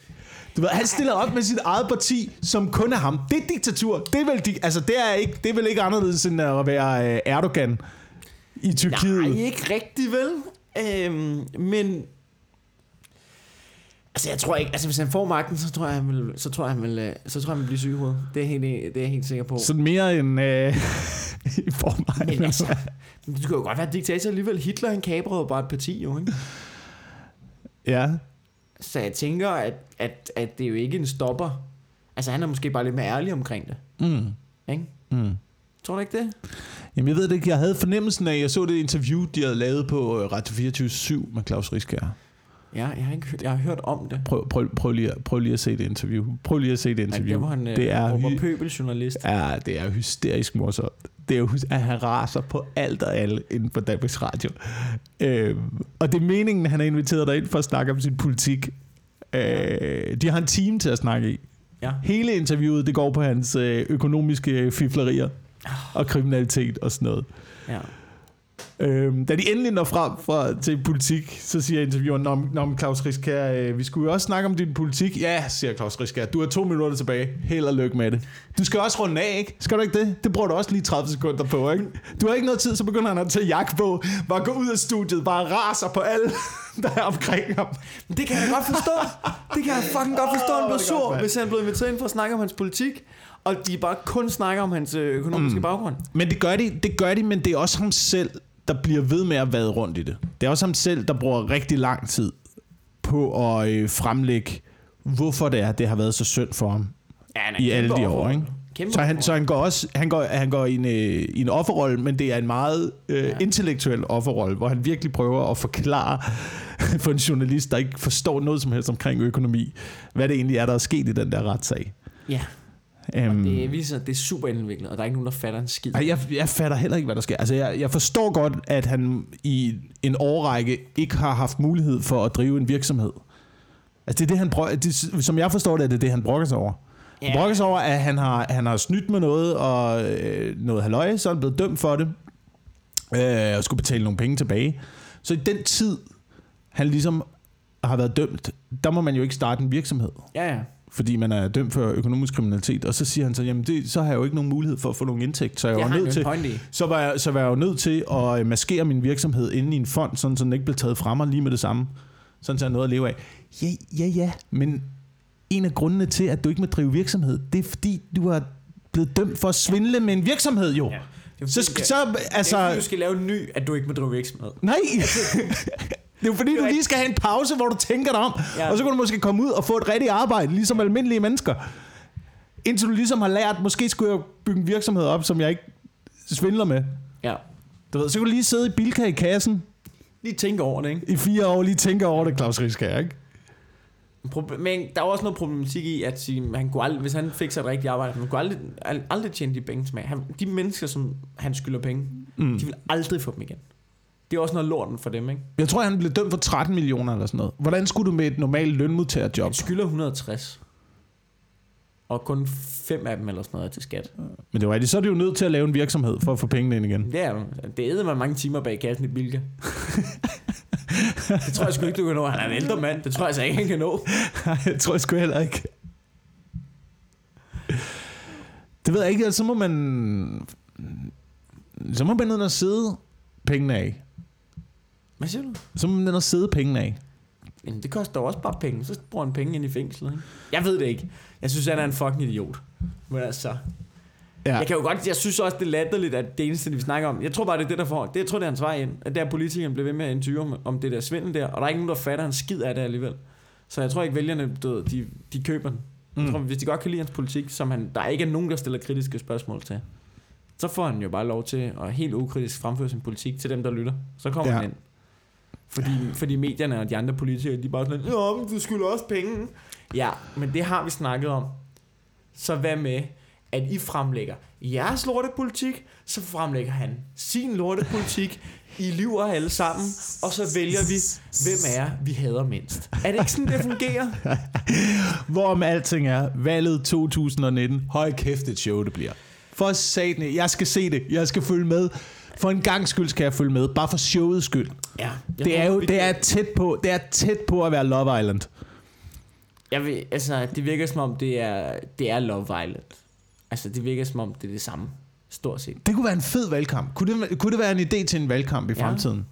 Du ved, han stiller op med sit eget parti, som kun er ham. Det er diktatur. Det er vel, altså, det er, ikke, det er vel ikke anderledes end at være øh, Erdogan i Tyrkiet. Nej, ikke rigtig vel. Øhm, men... Altså, jeg tror ikke... Altså, hvis han får magten, så tror jeg, han vil, så tror jeg, han vil, øh, så tror jeg, han vil blive syg. Det er, helt, det er jeg helt sikker på. Sådan mere end øh, [LAUGHS] i forvejen. Men altså, du kan jo godt være diktator alligevel. Hitler, han kabrede bare et parti, jo, ikke? Ja, Så jeg tænker, at, at, at det er jo ikke en stopper. Altså, han er måske bare lidt mere ærlig omkring det. mm. Ikke? Mm. Tror du ikke det? Jamen, jeg ved det ikke. Jeg havde fornemmelsen af, jeg så det interview, de havde lavet på øh, Radio 24 med Claus Riskær. Ja, jeg har, ikke hørt, jeg har hørt om det. Prøv, prøv, prøv, lige, at- prøv lige at se det interview. Prøv lige at se det interview. der hvor han det det er er pøbeljournalist. Ja, det er hysterisk morsomt. Det er jo, at han raser på alt og alle inden for Danmarks Radio. Øhm, og det er meningen, han har inviteret dig ind for at snakke om sin politik. Øh, de har en team til at snakke i. Ja. Hele interviewet, det går på hans øh, økonomiske fiflerier og kriminalitet og sådan noget. ja. Øhm, da de endelig når frem fra, til politik, så siger intervieweren, Nå men Claus Riskær, øh, vi skulle jo også snakke om din politik. Ja, siger Claus Riskær, du har to minutter tilbage. Held og lykke med det. Du skal også runde af, ikke? Skal du ikke det? Det bruger du også lige 30 sekunder på, ikke? Du har ikke noget tid, så begynder han at tage jakke på, bare gå ud af studiet, bare raser på alle, der er omkring ham. Men det kan jeg godt forstå. Det kan jeg fucking godt forstå, han blev godt, sur, mand. hvis han blev inviteret ind for at snakke om hans politik, og de bare kun snakker om hans øh, økonomiske mm. baggrund. Men det gør, de, det gør de, men det er også ham selv, der bliver ved med at vade rundt i det. Det er også ham selv, der bruger rigtig lang tid på at øh, fremlægge, hvorfor det er, det har været så synd for ham Ja, han i alle de år. Ikke? Kæmpe Så han, så han går også han går, han går i, en, øh, i en offerrolle, men det er en meget øh, ja. intellektuel offerrolle, hvor han virkelig prøver at forklare [LAUGHS] for en journalist, der ikke forstår noget som helst omkring økonomi, hvad det egentlig er, der er sket i den der retssag. Ja, Um, det viser, at det er super indviklet, og der er ikke nogen, der fatter en skid. Jeg, jeg fatter heller ikke, hvad der sker. Altså, jeg, jeg forstår godt, at han i en årrække ikke har haft mulighed for at drive en virksomhed. Altså, det er det, han brø- det, som jeg forstår det, er det det, han brokker sig over. Ja. Han brokker sig over, at han har, han har snydt med noget, og øh, noget halvøje, så er han blevet dømt for det, øh, og skulle betale nogle penge tilbage. Så i den tid, han ligesom har været dømt, der må man jo ikke starte en virksomhed Ja, ja. Fordi man er dømt for økonomisk kriminalitet. Og så siger han så, jamen det, så har jeg jo ikke nogen mulighed for at få nogen indtægt, så jeg var har nødt til, så var, jeg, så var jeg jo nødt til at øh, maskere min virksomhed inde i en fond, sådan, så den ikke blev taget fra mig lige med det samme. Sådan så jeg har noget at leve af. Ja, ja, ja, men en af grundene til, at du ikke må drive virksomhed, det er fordi, du er blevet dømt for at svindle med en virksomhed jo. Ja. Det er Så, så, det er altså, du skal lave en ny, at du ikke må drive virksomhed. nej. [LAUGHS] [LAUGHS] Det er jo fordi, du lige skal have en pause, hvor du tænker dig om, Ja. og så kan du måske komme ud og få et rigtigt arbejde, ligesom almindelige mennesker. Indtil du ligesom har lært, måske skulle jeg bygge en virksomhed op, som jeg ikke svindler med. Ja. Du ved, så kan du lige sidde i Bilka i kassen Lige tænke over det, ikke? i fire år, lige tænke over det, Claus Rieskær, ikke? Men der er også noget problematik i, at han kunne aldrig, hvis han fik sig et rigtigt arbejde, han kunne aldrig, ald- aldrig tjene de penge tilbage. Han, de mennesker, som han skylder penge, mm. de vil aldrig få dem igen. Det er også noget lorten for dem, ikke? Jeg tror, han blev dømt for 13 millioner eller sådan noget. Hvordan skulle du med et normalt lønmodtagerjob? Han skylder 160. Og kun fem af dem eller sådan noget er til skat. Men det var rigtigt, så er du jo nødt til at lave en virksomhed for at få pengene ind igen. Det er det æder man mange timer bag kassen i Bilka. [LAUGHS] det tror jeg sgu ikke, du kan nå. Han er en ældre mand. Det tror jeg så ikke, han kan nå. Nej, jeg tror jeg sgu heller ikke. Det Det ved jeg ikke, så må man... Så må man ned og sidde pengene af. Hvad siger du? Så må man sidde pengene af. Jamen, det koster også bare penge. Så bruger han penge ind i fængslet, ikke? Jeg ved det ikke. Jeg synes, han er en fucking idiot. Men altså... Ja. Jeg kan jo godt, jeg synes også, det er latterligt, at det eneste, vi snakker om, jeg tror bare, det er det, der får, det, jeg tror, det er hans vej ind, at der politikeren bliver ved med at interviewe om, om det der svindel der, og der er ikke nogen, der fatter en skid af det alligevel. Så jeg tror ikke, vælgerne, du, de, de køber den. Mm. Jeg tror, hvis de godt kan lide hans politik, som han, der ikke er nogen, der stiller kritiske spørgsmål til, så får han jo bare lov til at helt ukritisk fremføre sin politik til dem, der lytter. Så kommer ja. han ind. Fordi, fordi medierne og de andre politikere, de er bare sådan, ja, men du skylder også penge. Ja, men det har vi snakket om. Så hvad med, at I fremlægger jeres lortepolitik, så fremlægger han sin lortepolitik, I lyver alle sammen, og så vælger vi, hvem er vi hader mindst. Er det ikke sådan, det fungerer? [LAUGHS] Hvorom alting er, valget 2019, høj kæft et show det bliver. For satan, jeg skal se det, jeg skal følge med. For en gang skyld skal jeg følge med, bare for showets skyld. Ja, det er jo det er tæt på, det er tæt på at være Love Island. Jeg ved, altså, det virker som om, det er, det er Love Island. Altså, det virker som om, det er det samme. Stort set. Det kunne være en fed valgkamp. Kunne det, kunne det være en idé til en valgkamp i ja. fremtiden?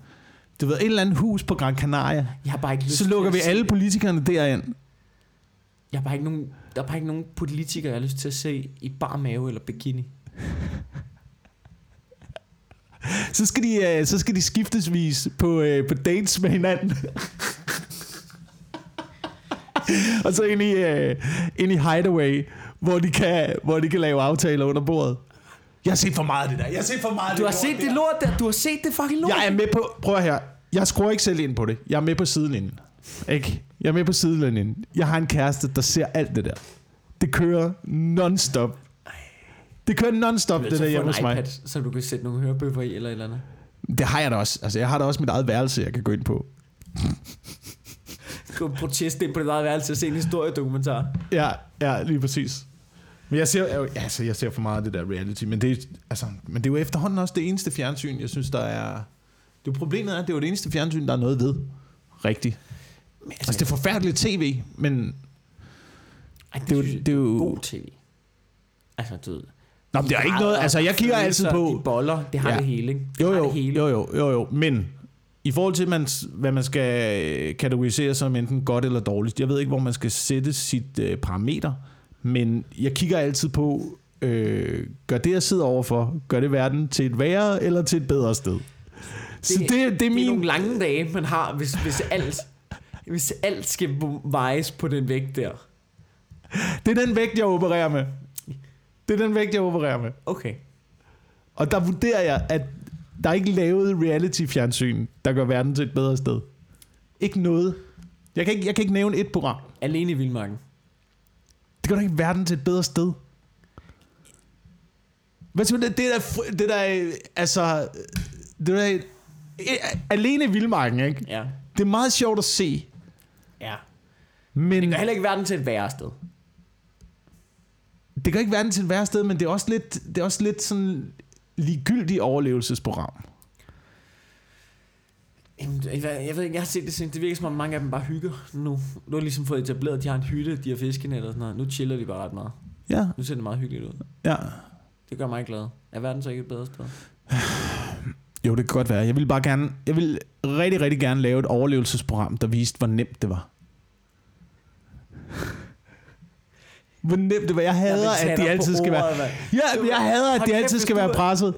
Du ved, et eller andet hus på Gran Canaria. Jeg har bare ikke lyst så lukker vi alle politikerne derind. Jeg har bare ikke nogen, der er bare ikke nogen politikere, jeg har lyst til at se i bar mave eller bikini. [LAUGHS] [LAUGHS] så, skal de, øh, så skal de skiftesvis på, øh, på dates med hinanden. [LAUGHS] og så ind i, uh, ind i Hideaway, hvor de, kan, hvor de kan lave aftaler under bordet. Jeg har set for meget af det der. Jeg har set for meget af du det har set det lort der. Du har set det fucking lort. Jeg er med på... Prøv her. Jeg skruer ikke selv ind på det. Jeg er med på sidelinjen. Ikke? Jeg er med på sidelinjen. Jeg har en kæreste, der ser alt det der. Det kører non-stop. Det kører non-stop, det der hjemme hos mig. så du kan sætte nogle hørebøffer i, eller eller andet. Det har jeg da også. Altså, jeg har da også mit eget værelse, jeg kan gå ind på. Du kan proteste ind på dit eget værelse og se en historiedokumentar. Ja, ja, lige præcis. Men jeg ser, jo, altså, jeg ser for meget af det der reality, men det, altså, men det er jo efterhånden også det eneste fjernsyn, jeg synes, der er... Det er problemet er, at det er jo det eneste fjernsyn, der er noget ved. Rigtigt. Men, altså, altså, det er forfærdeligt tv, men... Ej, det, det, er jo, det er jo... God tv. Altså, du ved... Nå, men det er ikke noget... Altså, jeg kigger altid på... De boller, det har ja. det hele, ikke? Det jo, jo, det hele. jo, jo, jo, jo, men i forhold til, man, hvad man skal kategorisere som enten godt eller dårligt, jeg ved ikke, hvor man skal sætte sit øh, parameter, men jeg kigger altid på, øh, gør det, jeg sidder overfor, gør det verden til et værre eller til et bedre sted? Så det, det, det er min... Det er nogle lange dage, man har, hvis, hvis, alt, hvis alt skal vejes på den vægt der. Det er den vægt, jeg opererer med. Det er den vægt, jeg opererer med. Okay. Og der vurderer jeg, at der er ikke lavet reality-fjernsyn, der gør verden til et bedre sted. Ikke noget. Jeg kan ikke, jeg kan ikke nævne et program. Alene i Vildmarken. Det gør da ikke verden til et bedre sted. Hvad siger det, det der, det der, altså, det der, alene i Vildmarken, ikke? Ja. Det er meget sjovt at se. Ja. Men det gør heller ikke verden til et værre sted. Det gør ikke verden til et værre sted, men det er også lidt, det er også lidt sådan ligegyldigt overlevelsesprogram. Jeg ved ikke, jeg har set det, det virker som om mange af dem bare hygger nu. Nu har ligesom fået etableret, de har en hytte, de har fiskenet og sådan noget. Nu chiller de bare ret meget. Ja. Nu ser det meget hyggeligt ud. Ja. Det gør mig glad. Er verden så ikke et bedre sted? [SIGHS] Jo, det kan godt være. Jeg vil bare gerne, jeg vil rigtig, rigtig gerne lave et overlevelsesprogram, der viste, hvor nemt det var. Hvor nemt det var. Jeg hader, at de altid skal være... Ja, jeg hader, at de altid skal være presset.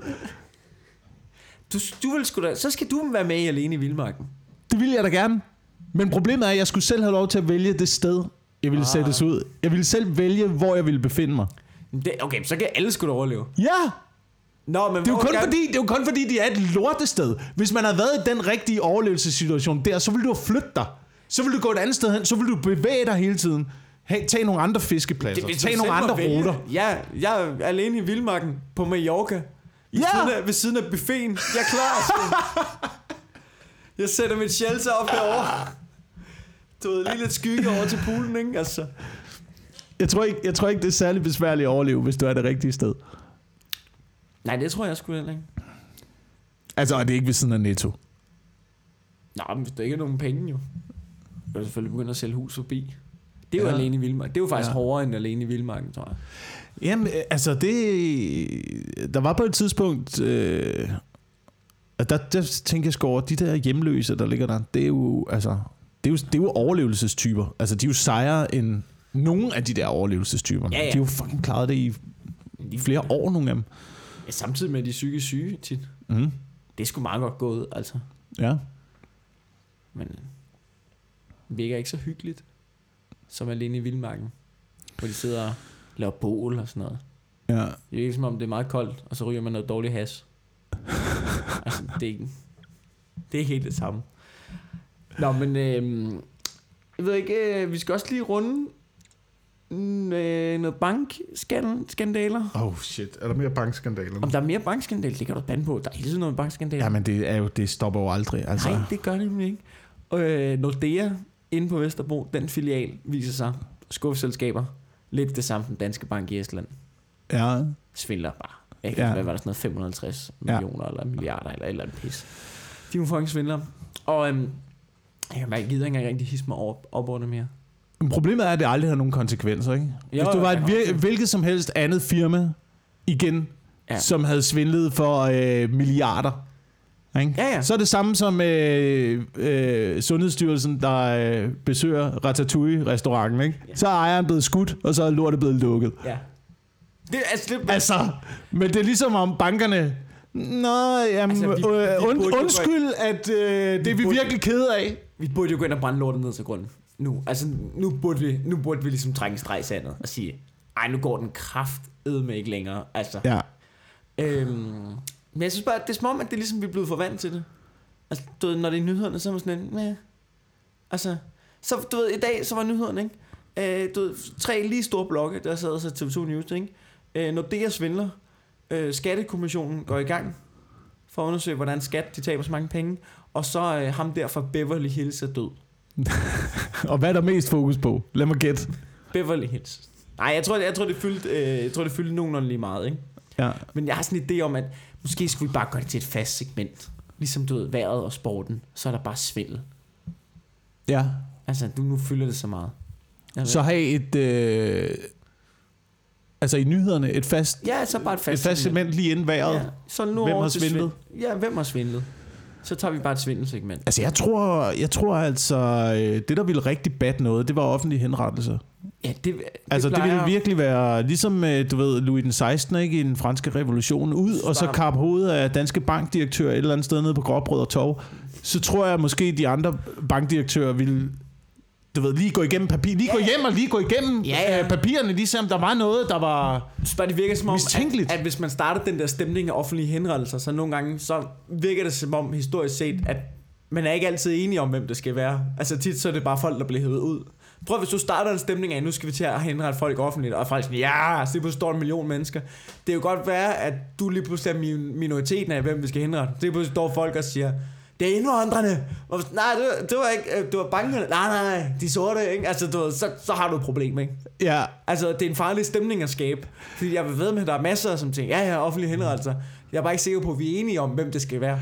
Du, du vil sgu da, så skal du være med i Alene i Vildmarken. Det vil jeg da gerne. Men problemet er, at jeg skulle selv have lov til at vælge det sted, jeg ville ah. sættes ud. Jeg ville selv vælge, hvor jeg ville befinde mig. Det, okay, så kan alle sgu da overleve. Ja! Nå, men det, er jo kun kan... fordi, det er jo kun fordi, de er et lortested. Hvis man havde været i den rigtige overlevelsessituation der, så ville du flytte dig. Så ville du gå et andet sted hen. Så ville du bevæge dig hele tiden. Hey, tag nogle andre fiskepladser. Det, tag nogle andre ruter. Ja, jeg er alene i Vildmarken på Mallorca. Ved, ja. siden af, ved siden af buffeten. Jeg er klar. jeg sætter mit shelter op herovre. Du ved, lige lidt skygge over til poolen, ikke? Altså. Jeg tror, ikke, jeg tror ikke, det er særlig besværligt at overleve, hvis du er det rigtige sted. Nej, det tror jeg sgu heller ikke. Altså, er det ikke ved siden af Netto? Nej, men hvis der ikke er nogen penge, jo. Jeg vil selvfølgelig begynde at sælge hus forbi. Det er jo Ja. alene i Vildmarken. Det er jo faktisk Ja. hårdere end alene i Vildmarken, tror jeg. Jamen, øh, altså det... Der var på et tidspunkt... Øh, der, der tænkte jeg sgu over, de der hjemløse, der ligger der, det er jo, altså, det er jo, det er jo overlevelsestyper. Altså, de er jo sejere end nogle af de der overlevelsestyper. Ja, ja. De har jo fucking klaret det i, i flere år, nogle af dem. Ja, samtidig med de psykisk syge tit. Mm. Det er sgu meget godt gået, altså. Ja. Men det virker ikke så hyggeligt, som alene i Vildmarken. Hvor de sidder og laver bål og sådan noget. ja. Det virker som om, det er meget koldt, og så ryger man noget dårlig has. [LAUGHS] altså, det er ikke, det er ikke helt det samme. Nå, men øhm, jeg ved ikke, øh, vi skal også lige runde øh, noget bankskandaler. Oh shit, er der mere bankskandaler? Om der er mere bankskandaler, det kan du bande på. Der er hele tiden noget bankskandaler. Ja, men det, er jo, det stopper jo aldrig. Altså. Nej, det gør det nemlig ikke. Øh, Nordea inde på Vesterbro, den filial viser sig skuffeselskaber. Lidt det samme som Danske Bank i Estland. Ja. Svindler bare. Ikke? Ja. Ja. Hvad var der sådan noget? 550 Ja. millioner eller milliarder eller et eller andet pis. De er jo fucking svindler. Og øhm, jeg, jeg gider ikke engang rigtig hisse mig op, op under mere. Men problemet er, at det aldrig har nogen konsekvenser, ikke? Hvis Jo, du jo, var jeg et vir- hvilket som helst andet firma, igen. Ja. som havde svindlet for øh, milliarder, ikke? Ja, ja. så er det samme som øh, øh, Sundhedsstyrelsen, der øh, besøger Ratatouille-restauranten. Ikke? Ja. Så er ejeren blevet skudt, og så er lortet blevet lukket. Ja. Det, altså, det, Altså, men det er ligesom om bankerne... Nå, jamen, Altså, altså, vi- vi, vi øh, und, burde jo undskyld, at øh, det er vi burde- virkelig kede af. vi burde jo gå ind og brænde lortet ned til grunden. Nu, altså, nu burde vi, nu burde vi ligesom trække en streg i sandet og sige, ej, nu går den kraft med ikke længere. Altså, Ja. Øhm, men jeg synes bare, at det er som om, at det er ligesom, vi er blevet for vant til det. Altså, du ved, når det er nyhederne, så er man sådan lidt, Meh. Altså, så du ved, i dag, så var nyhederne, ikke? Øh, du ved, tre lige store blokke, der sad så TV2 News, ikke? Øh, Nordea svindler. Øh, Skattekommissionen går i gang for at undersøge, hvordan skat de taber så mange penge. Og så øh, ham der fra Beverly Hills er død. [LAUGHS] Og hvad er der mest fokus på? Lad mig gætte. Beverly Hills. Nej, jeg tror, jeg tror, det fyldte, øh, jeg tror, det fyldte nogenlunde lige meget, ikke? Ja. Men jeg har sådan en idé om, at måske skulle vi bare gøre det til et fast segment. Ligesom du ved, vejret og sporten. Så er der bare svindel. ja. Altså, du nu fylder det så meget. Så have et... Øh, altså i nyhederne, et fast, ja, så bare et et fast, fast segment lige inden vejret. Ja, så nu Hvem har svindlet? Svindel. Ja, hvem har svindlet? Så tager vi bare et svindelsegment. Altså jeg tror, jeg tror altså, øh, det der ville rigtig bat noget, det var offentlige henrettelser. Ja, det, det Altså det ville virkelig være, ligesom øh, du ved, Louis den 16. Ikke, i den franske revolution, ud og så kappe hovedet af danske bankdirektør et eller andet sted nede på Gråbrød og Torv. Så tror jeg måske, de andre bankdirektører ville du ved, lige gå igennem papir, lige Ja, gå hjem og lige gå igennem Ja, ja. øh, papirerne, lige se om der var noget, der var... Bare, det virker som om, at, at hvis man starter den der stemning af offentlige henrettelser, så nogle gange, så virker det som om historisk set, at man er ikke altid enige om, hvem det skal være. Altså tit så er det bare folk, der bliver hævet ud. Prøv hvis du starter en stemning af, nu skal vi til at henrette folk offentligt, og folk siger, ja, lige pludselig står en million mennesker. Det kan jo godt være, at du lige pludselig er min- minoriteten af, hvem vi skal henrette. Det pludselig står folk og siger, det er indvandrerne. Og, nej, det, var- det var ikke, øh, det var bankerne. Nej, nej, nej, de sorte, ikke? Altså, du, så, så har du et problem, ikke? Ja, Altså, det er en farlig stemning at skabe. Fordi jeg ved med, at der er masser, som tænker, ja, ja, offentlige henrettelser. Jeg er bare ikke sikker på, at vi er enige om, hvem det skal være.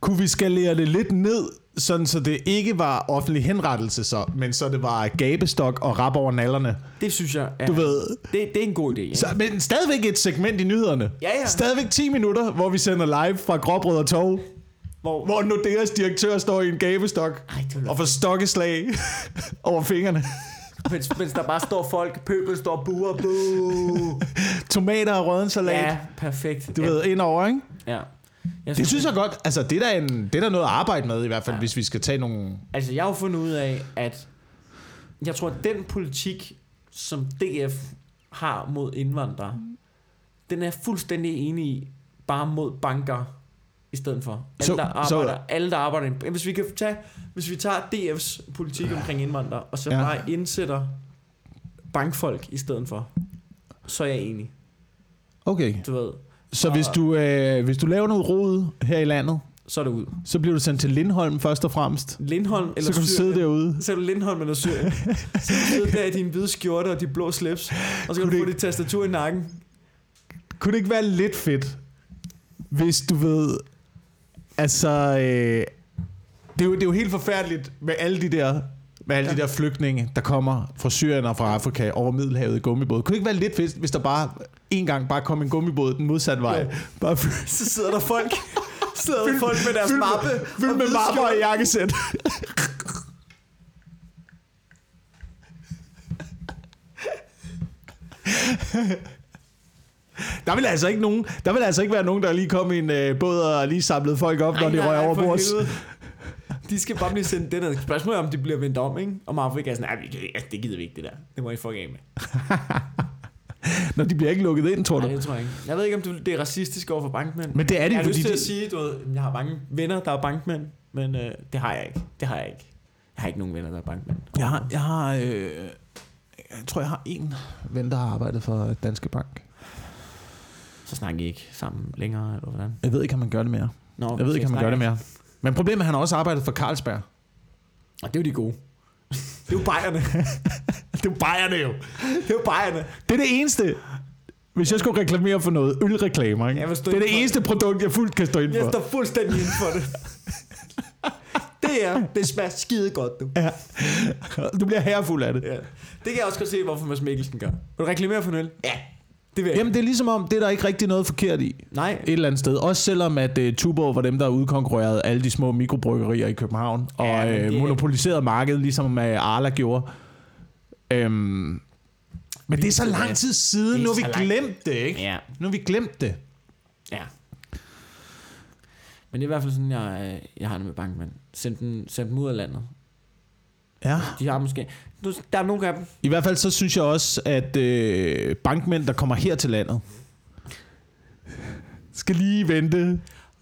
kunne vi skalere det lidt ned, sådan så det ikke var offentlig henrettelse så, men så det var gabestok og rap over nallerne. Det synes jeg, ja, Du ved, det, det er en god idé. Ikke? Så, men stadigvæk et segment i nyhederne. Ja, ja. Stadigvæk 10 minutter, hvor vi sender live fra Gråbrød og Torv, Hvor, hvor Nordeas direktør står i en gabestok Ej, og får stokkeslag [LAUGHS] over fingrene. mens, mens der bare står folk, pøbel står buer, buh. Tomater og rødden salat. Ja, perfekt. Du ja, ved, indover, ikke? Ja. Jeg Det synes jeg godt. Altså, det er der, en, det er noget at arbejde med, i hvert fald, Ja. hvis vi skal tage nogle... Altså, jeg har jo fundet ud af, at jeg tror, at den politik, som DF har mod indvandrere, den er jeg fuldstændig enig i, bare mod banker i stedet for. Alle, Så- der så- arbejder, alle, der arbejder Hvis vi kan tage, hvis vi tager DF's politik omkring indvandrere, og så Ja. ja. bare indsætter bankfolk i stedet for, så er jeg enig. Okay. Du ved, Så hvis du, øh, hvis du laver noget rod her i landet, så er det ud. så bliver du sendt til Lindholm først og fremmest. Lindholm eller så kan du Syrien. sidde derude. Så er du Lindholm eller Syrien. [LAUGHS] Så kan du sidde der i din hvide skjorte og de blå slips, og så kan Kunne du få det dit tastatur i nakken. Kunne det ikke være lidt fedt, hvis du ved... Altså... Øh, det, er jo, det er jo helt forfærdeligt med alle de der med alle ja. de der flygtninge, der kommer fra Syrien og fra Afrika over Middelhavet i gummibåd. Kunne det ikke være lidt fedt, hvis der bare en gang bare kom en gummibåd den modsatte vej? Jo. Bare [LAUGHS] så sidder der folk, [LAUGHS] sidder der folk med deres fyld mappe. Fyldt med mapper og jakkesæt. [LAUGHS] Der vil altså ikke nogen, der vil altså ikke være nogen, der lige kom i en øh, båd og lige samlede folk op, Ej, når de røg over bords. De skal bare blive sendt den Spørgsmålet er, om de bliver vendt om, ikke? Om Afrika er sådan, nej, det gider vi ikke, det der. Det må I fuck af med. [LAUGHS] Når de bliver ikke lukket ind, tror du? Nej, det tror jeg ikke. Jeg ved ikke, om det er racistisk over for bankmænd. Men det er det, jeg fordi... Jeg har lyst til at sige, du ved, jeg har mange venner, der er bankmænd, men øh, det har jeg ikke. Det har jeg ikke. Jeg har ikke nogen venner, der er bankmænd. Jeg har, jeg har, øh, jeg tror, jeg har en ven, der har arbejdet for Danske Bank. Så snakker I ikke sammen længere, eller hvordan? Jeg ved ikke, om man gør det mere. Nå, jeg ved ikke, om man gør det mere. Men problemet er, at han har også arbejdet for Carlsberg. Og det er jo de gode. [LAUGHS] Det er jo bajerne. det er jo bajerne jo. Det er jo bajerne. Det er det eneste. Hvis jeg skulle reklamere for noget, ølreklamer, ikke? det er det eneste produkt, jeg fuldt kan stå ind for. Jeg står fuldstændig ind for det. [LAUGHS] det er, det smager skide godt, du. Ja. Du bliver herfuld af det. Ja. Det kan jeg også godt se, hvorfor Mads Mikkelsen gør. Vil du reklamere for en øl? Ja. Det vil Jamen det er ligesom om, det er der ikke rigtig noget forkert i. Nej. Et eller andet sted. Også selvom at uh, Tuborg var dem, der udkonkurrerede alle de små mikrobryggerier i København. Ja, og uh, monopoliseret markedet, ligesom uh, Arla gjorde. Um, men det er så lang tid siden. Nu har vi glemt det, ikke? Ja. Nu har vi glemt det. Ja. Men det er i hvert fald sådan, jeg, jeg har det med bankmænd. Send dem, send dem ud af landet. Ja. De har måske... Der er nogle af dem. I hvert fald så synes jeg også, at øh, bankmænd, der kommer her til landet, skal lige vente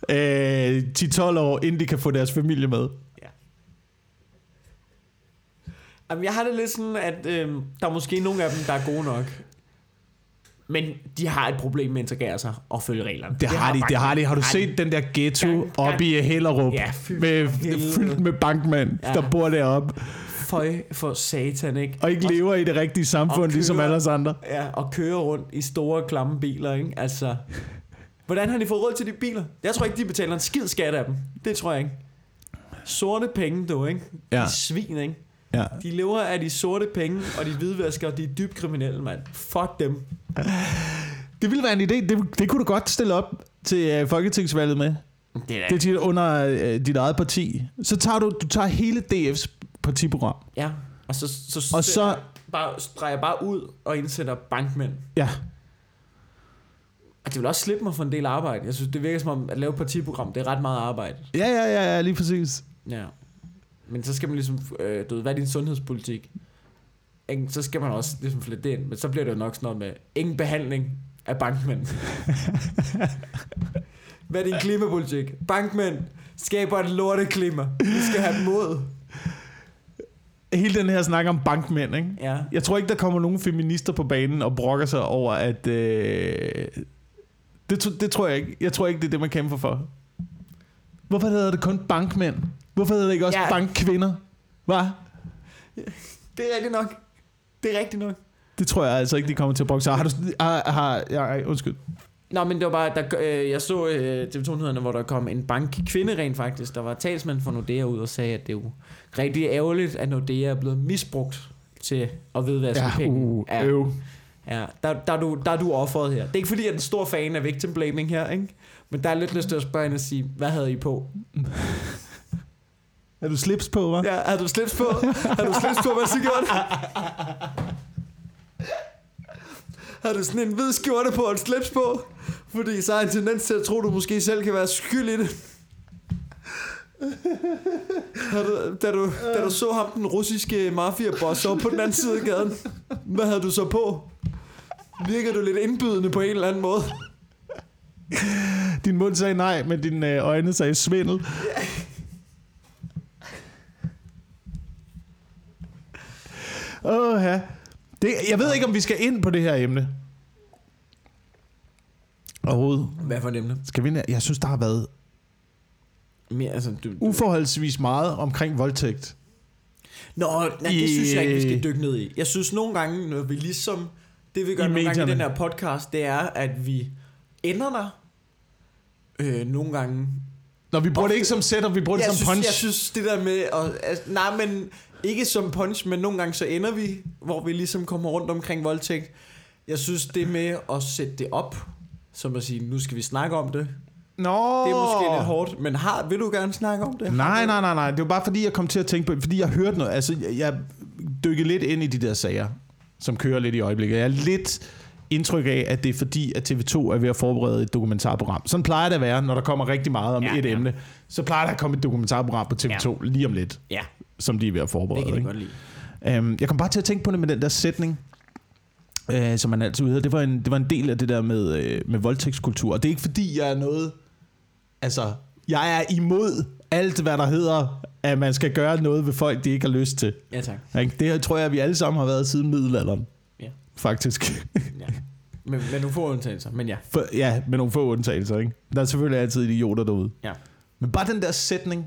øh, 10-12 år, inden de kan få deres familie med. Ja. Jamen, jeg har det lidt sådan, at øh, der er måske nogle af dem, der er gode nok. Men de har et problem med at integrere sig og følge reglerne. Det, det har de, det har de. Har du set den der ghetto oppe i Hellerup? Ja, fyldt med, fyldt med bankmænd, ja. der bor deroppe føj for satan, ikke? Og ikke lever i det rigtige samfund, kører, ligesom alle os andre. Ja, og kører rundt i store, klamme biler, ikke? Altså, hvordan har de fået råd til de biler? Jeg tror ikke, de betaler en skid skat af dem. Det tror jeg ikke. Sorte penge, du, ikke? Ja. De svin, ikke? Ja. De lever af de sorte penge, og de hvidvasker, og de er dybt kriminelle, mand. Fuck dem. Det ville være en idé. Det, det kunne du godt stille op til uh, Folketingsvalget med. Det er, det er under uh, dit eget parti. Så tager du, du tager hele DF's partiprogram. Ja, og så, så, og så bare, streger bare ud og indsætter bankmænd. Ja. Og det vil også slippe mig for en del arbejde. Jeg synes, det virker som om, at lave partiprogram, det er ret meget arbejde. Ja, ja, ja, ja lige præcis. Ja. Men så skal man ligesom, øh, du ved, hvad er din sundhedspolitik? Så skal man også ligesom flette det ind. Men så bliver det jo nok sådan noget med, ingen behandling af bankmænd. [LAUGHS] hvad er din klimapolitik? Bankmænd skaber et lorteklima. Vi skal have mod hele den her snak om bankmænd, ikke? Ja. Jeg tror ikke, der kommer nogen feminister på banen og brokker sig over, at... Øh, det, det tror jeg ikke. Jeg tror ikke, det er det, man kæmper for. Hvorfor hedder det kun bankmænd? Hvorfor hedder det ikke også ja. bankkvinder? Hvad? Det er rigtigt nok. Det er rigtigt nok. Det tror jeg altså ikke, de kommer til at brokke sig. Har du... Har, har, ja, undskyld. Nå, men det var bare, der, øh, jeg så øh, TV2-nyhederne, hvor der kom en bankkvinde rent faktisk, der var talsmand for Nordea ud og sagde, at det er jo rigtig ærgerligt, at Nordea er blevet misbrugt til at vedvaske ja, penge. Uh, ja, øv. Ja, der, der, er du, der er du offeret her. Det er ikke fordi, jeg er en stor fan af victim blaming her, ikke? Men der er lidt lyst til at spørge hende og sige, hvad havde I på? [LAUGHS] Er du slips på, hva'? Ja, er du slips på? Har du slips på, hvad så gjort? [LAUGHS] Har du sådan en hvid skjorte på og en slips på? Fordi så har en tendens til at tro, du måske selv kan være skyld i det. Har du, da, du, da du så ham, den russiske mafia-boss op på den anden side af gaden, hvad havde du så på? Virker du lidt indbydende på en eller anden måde? Din mund sagde nej, men dine øh, øjne sagde svindel. Åh, oh, ja. Det, jeg ved ikke, om vi skal ind på det her emne. Overhovedet. Hvad for et emne? Skal vi Jeg synes, der har været Mere, altså, du, du... uforholdsvis meget omkring voldtægt. Nå, nej, det synes jeg ikke, vi skal dykke ned i. Jeg synes nogle gange, når vi ligesom... Det vi gør I nogle medierne. gange i den her podcast, det er, at vi ender der. Øh, nogle gange Når vi bruger det ikke som setup, vi bruger det jeg som synes, punch. Jeg synes, det der med... At, altså, nej, men ikke som punch, men nogle gange så ender vi, hvor vi ligesom kommer rundt omkring voldtægt. Jeg synes, det med at sætte det op, som at sige, nu skal vi snakke om det, Nå. det er måske lidt hårdt. Men har, vil du gerne snakke om det? Nej, nej, nej, nej. Det var bare fordi, jeg kom til at tænke på, fordi jeg hørte noget. Altså, jeg, jeg dykkede lidt ind i de der sager, som kører lidt i øjeblikket. Jeg er lidt indtryk af, at det er fordi, at TV2 er ved at forberede et dokumentarprogram. Sådan plejer det at være, når der kommer rigtig meget om Ja, et ja. emne. Så plejer der at komme et dokumentarprogram på TV2 ja. lige om lidt, Ja, som de er ved at det forberede. kan jeg godt lide. Um, jeg kom bare til at tænke på det med den der sætning, uh, som man altid hedder. Det var en, det var en del af det der med, uh, med voldtægtskultur. Og det er ikke fordi, jeg er noget... Altså, jeg er imod alt, hvad der hedder, at man skal gøre noget ved folk, de ikke har lyst til. Ja, tak. Det tror jeg, vi alle sammen har været siden middelalderen. Ja. Faktisk. Ja. Men, men nogle få undtagelser, men ja. For, ja, med nogle få undtagelser. Ikke? Der er selvfølgelig altid idioter derude. Ja. Men bare den der sætning,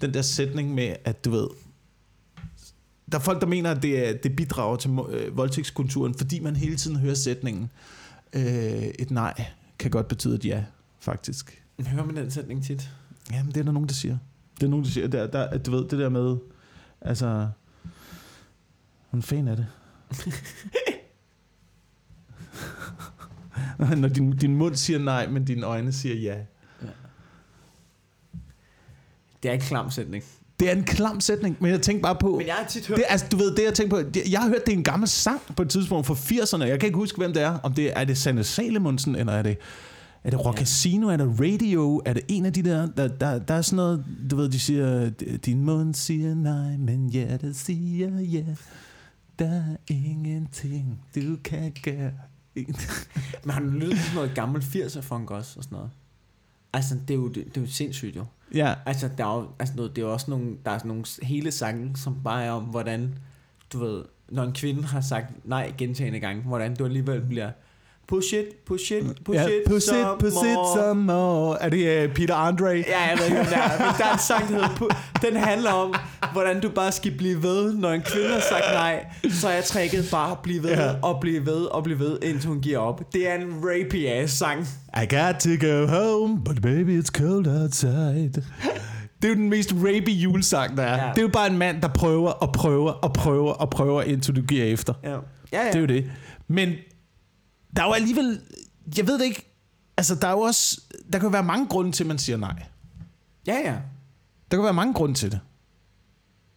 den der sætning med, at du ved, der er folk, der mener, at det, er, det bidrager til øh, voldtægtskulturen, fordi man hele tiden hører sætningen, øh, et nej kan godt betyde et ja, faktisk. Hører man den sætning tit? Jamen, det er der nogen, der siger. Det er nogen, der siger, der, der, at du ved, det der med, altså, hun fan af det. [LAUGHS] [LAUGHS] Når din, din mund siger nej, men dine øjne siger ja. Det er en klam sætning. Det er en klam sætning, men jeg tænker bare på... Men jeg har tit hørt... Det, altså, du ved, det jeg tænker på, jeg har hørt, det er en gammel sang på et tidspunkt fra 80'erne. Jeg kan ikke huske, hvem det er. Om det er, det Sanne Salemonsen, eller er det, er det Rock. Casino, er det Radio, er det en af de der, der, der, der er sådan noget, du ved, de siger, din mund siger nej, men hjertet siger ja. Der er ingenting, du kan gøre. Men har du lyttet til sådan noget gammelt 80'er funk også og sådan noget? Altså, det er jo, det, det er jo sindssygt jo. Ja, Altså, der er jo, altså noget, det er også nogle, der er sådan nogle hele sange, som bare er om, hvordan, du ved, når en kvinde har sagt nej gentagende gange, hvordan du alligevel bliver push it, push it, push ja, it, push it, some push it more. some more. Er det uh, Peter Andre? Ja, jeg ved ikke, om det er, men der er en sang, der hedder, den handler om, hvordan du bare skal blive ved, når en kvinde har sagt nej, så er tricket bare at blive ved, ja. og blive ved, og blive ved, indtil hun giver op. Det er en rapey ass sang. I got to go home, but baby it's cold outside. Det er jo den mest rapey julesang, der er. Ja. Det er jo bare en mand, der prøver og prøver og prøver og prøver, indtil du giver efter. Ja, ja. ja. Det er jo det. Men der er jo alligevel... Jeg ved det ikke. Altså, der er jo også... Der kan jo være mange grunde til, at man siger nej. ja, ja. Der kan være mange grunde til det.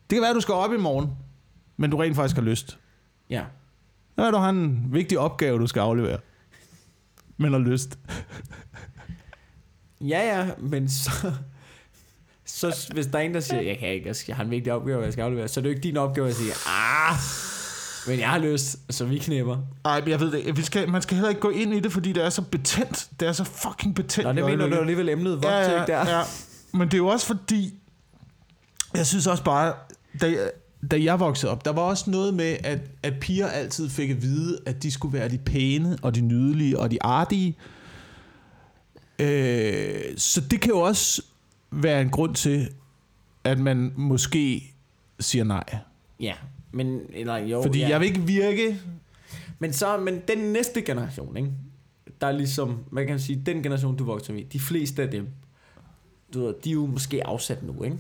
Det kan være, at du skal op i morgen, men du rent faktisk har lyst. Ja. Så er du har en vigtig opgave, du skal aflevere. Men har lyst. Ja, ja, men så... Så hvis der er en, der siger, jeg kan ikke, jeg har en vigtig opgave, jeg skal aflevere, så er det jo ikke din opgave at sige, ah, men jeg har lyst, så vi knipper. Nej, jeg ved det. Vi skal, man skal heller ikke gå ind i det, fordi det er så betændt. Det er så fucking betændt. Nå, det mener du alligevel emnet voldtægt ja, der. ja, ja. Men det er jo også fordi, jeg synes også bare, da jeg, da jeg voksede op, der var også noget med, at, at piger altid fik at vide, at de skulle være de pæne, og de nydelige, og de artige. Øh, så det kan jo også være en grund til, at man måske siger nej. Ja, men, eller jo, Fordi ja. jeg vil ikke virke... Men så, men den næste generation, ikke? Der er ligesom, hvad kan man sige, den generation, du vokser med, de fleste af dem, du ved, de er jo måske afsat nu, ikke?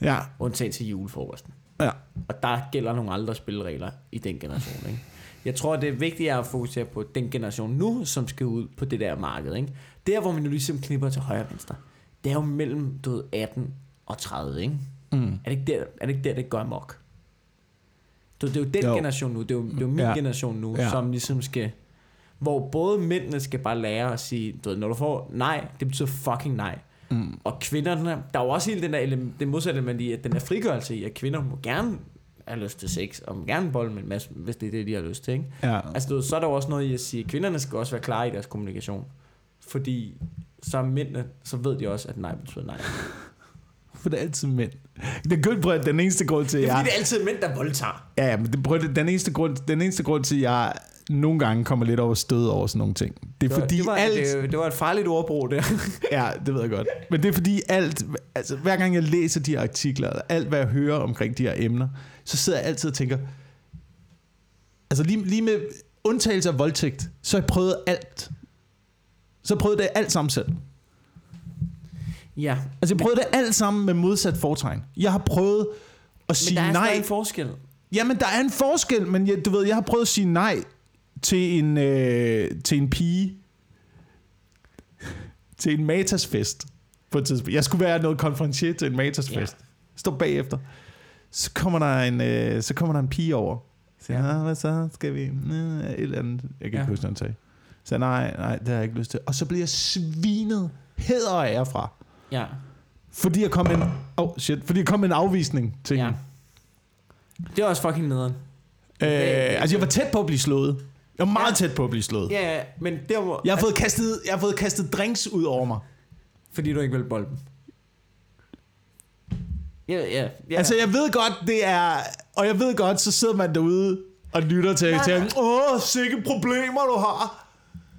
Ja, Undtagen til julefrokosten. ja. Og der gælder nogle andre spilleregler i den generation, ikke? Jeg tror, det er vigtigt at fokusere på den generation nu, som skal ud på det der marked, ikke? Der, hvor vi nu ligesom knipper til højre og venstre, det er jo mellem, du ved, 18 og 30, ikke? Mm. Er det ikke der, er det, ikke der det går amok? Du, det er jo den Jo. generation nu, det er jo, det er jo min Ja. generation nu, Ja. som ligesom skal... Hvor både mændene skal bare lære at sige, du ved, når du får nej, det betyder fucking nej. Mm. Og kvinderne, der er jo også hele den der, ele- det modsatte element i, at den der frigørelse i, at kvinder må gerne have lyst til sex, og må gerne bolle med en masse, hvis det er det, de har lyst til, ikke? Ja. Altså, du ved, så er der jo også noget i at sige, at kvinderne skal også være klare i deres kommunikation. Fordi så er mændene, så ved de også, at nej betyder nej. [LAUGHS] For det er altid mænd. Det er prøv, at den eneste grund til, at Det er jeg... fordi, det er altid mænd, der voldtager. Ja, men det, prøv, den, eneste grund, den eneste grund til, at jeg nogle gange kommer lidt over stød over sådan nogle ting. Det er Det fordi det var, alt... det, det var et farligt ordbrug der. [LAUGHS] Ja, det ved jeg godt. Men det er fordi alt... Altså, hver gang jeg læser de her artikler, alt hvad jeg hører omkring de her emner, så sidder jeg altid og tænker... Altså lige, lige med undtagelse af voldtægt, så har jeg prøvet alt. Så jeg prøvet det alt sammen selv. Ja. Altså, jeg prøvede det alt sammen med modsat foretegn. Jeg har prøvet at Men sige der er nej. stadig en forskel. Jamen, der er en forskel, men jeg, du ved, jeg har prøvet at sige nej til en, øh, til en pige til en matasfest på et tidspunkt. Jeg skulle være noget konferencier til en matasfest. Ja. Stå bagefter. Så kommer der en, øh, så kommer der en pige over. Så ja. hvad så? Skal vi? Øh, et eller andet. Jeg kan Ja. ikke huske, hvad han sagde. Så nej, nej, det har jeg ikke lyst til. Og så bliver jeg svinet og ære fra. Ja. Fordi jeg kom en, oh shit, fordi jeg kom en afvisning til ja. hende. Det er også fucking nederen. Øh, altså, jeg var tæt på at blive slået. Jeg var meget Ja. tæt på at blive slået. Ja, ja, men der hvor... Jeg har, fået kastet, jeg har fået kastet drinks ud over mig. Fordi du ikke vil bolden. Ja, ja, ja. Altså, jeg ved godt, det er... Og jeg ved godt, så sidder man derude og lytter til, Nej, til nej. åh, sikke problemer du har.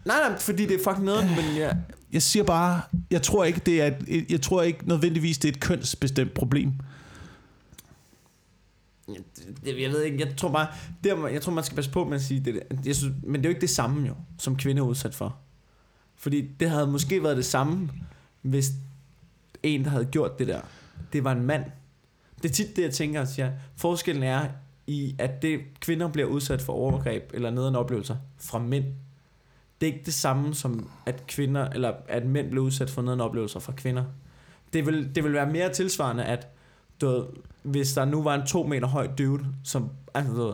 Nej, nej, fordi det er fucking nederen, men ja. Jeg siger bare, jeg tror ikke, det er et, jeg tror ikke nødvendigvis, det er et kønsbestemt problem. Jeg ved ikke, jeg tror bare, der, jeg tror man skal passe på med at sige det. der. Jeg synes, men det er jo ikke det samme jo, som kvinder er udsat for. Fordi det havde måske været det samme, hvis en, der havde gjort det der, det var en mand. Det er tit det, jeg tænker, og siger. forskellen er i, at det, kvinder bliver udsat for overgreb eller nederen oplevelser fra mænd. Det er ikke det samme som, at kvinder, eller at mænd bliver udsat for nederen oplevelser fra kvinder. Det vil, det vil være mere tilsvarende, at du ved, hvis der nu var en to meter høj dude, som, altså, du ved,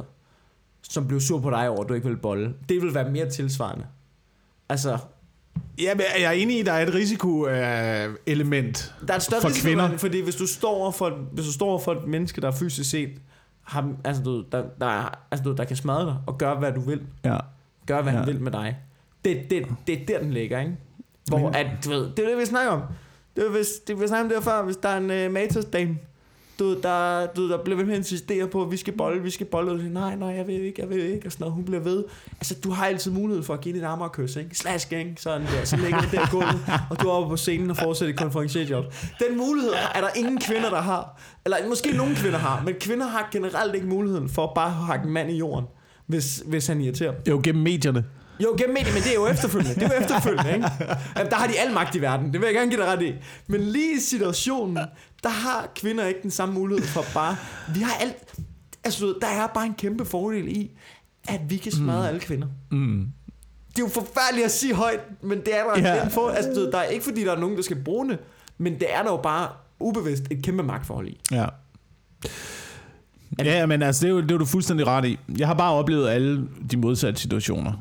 som blev sur på dig over, at du ikke ville bolle. Det vil være mere tilsvarende. Altså, Ja, men jeg er enig i, at der er et risiko-element. der er et større For risiko, kvinder. fordi hvis du står for, hvis du står for et menneske, der fysisk set har, altså, du, der, der, er- altså, du, der kan smadre dig og gøre, hvad du vil. ja. Gøre, hvad. Ja. han vil med dig. Det, det, det er der, den ligger, ikke? Hvor Men- at, du ved, det er det, vi snakker om. Det er, hvis, det vi snakker om det før, hvis der er en uh, matas-dame, du, ved, der, du, ved, der bliver ved med at insistere på, at vi skal bolle, vi skal bolle, og siger, nej, nej, jeg vil ikke, jeg vil ikke, og sådan noget, hun bliver ved. Altså, du har altid mulighed for at give dit arme og kys, ikke? Slash gang, sådan der, så ligger det der gulvet, og du er oppe på scenen og fortsætter et konferencierjob. Den mulighed er der ingen kvinder, der har. Eller måske nogle kvinder har, men kvinder har generelt ikke muligheden for bare at hakke en mand i jorden, hvis, hvis han irriterer. Jo, gennem medierne. Jo, gennem medier, men det er jo efterfølgende. Det er jo efterfølgende, ikke? Jamen, der har de al magt i verden, det vil jeg gerne give dig ret i. Men lige i situationen, der har kvinder ikke den samme mulighed for bare... Vi har alt... Altså, der er bare en kæmpe fordel i, at vi kan smadre mm. alle kvinder. Mm. Det er jo forfærdeligt at sige højt, men det er der ja. den for, altså, der er ikke fordi, der er nogen, der skal bruge det, men det er der jo bare ubevidst et kæmpe magtforhold i. Ja. Ja, men altså, det er, jo, det er du fuldstændig ret i. Jeg har bare oplevet alle de modsatte situationer.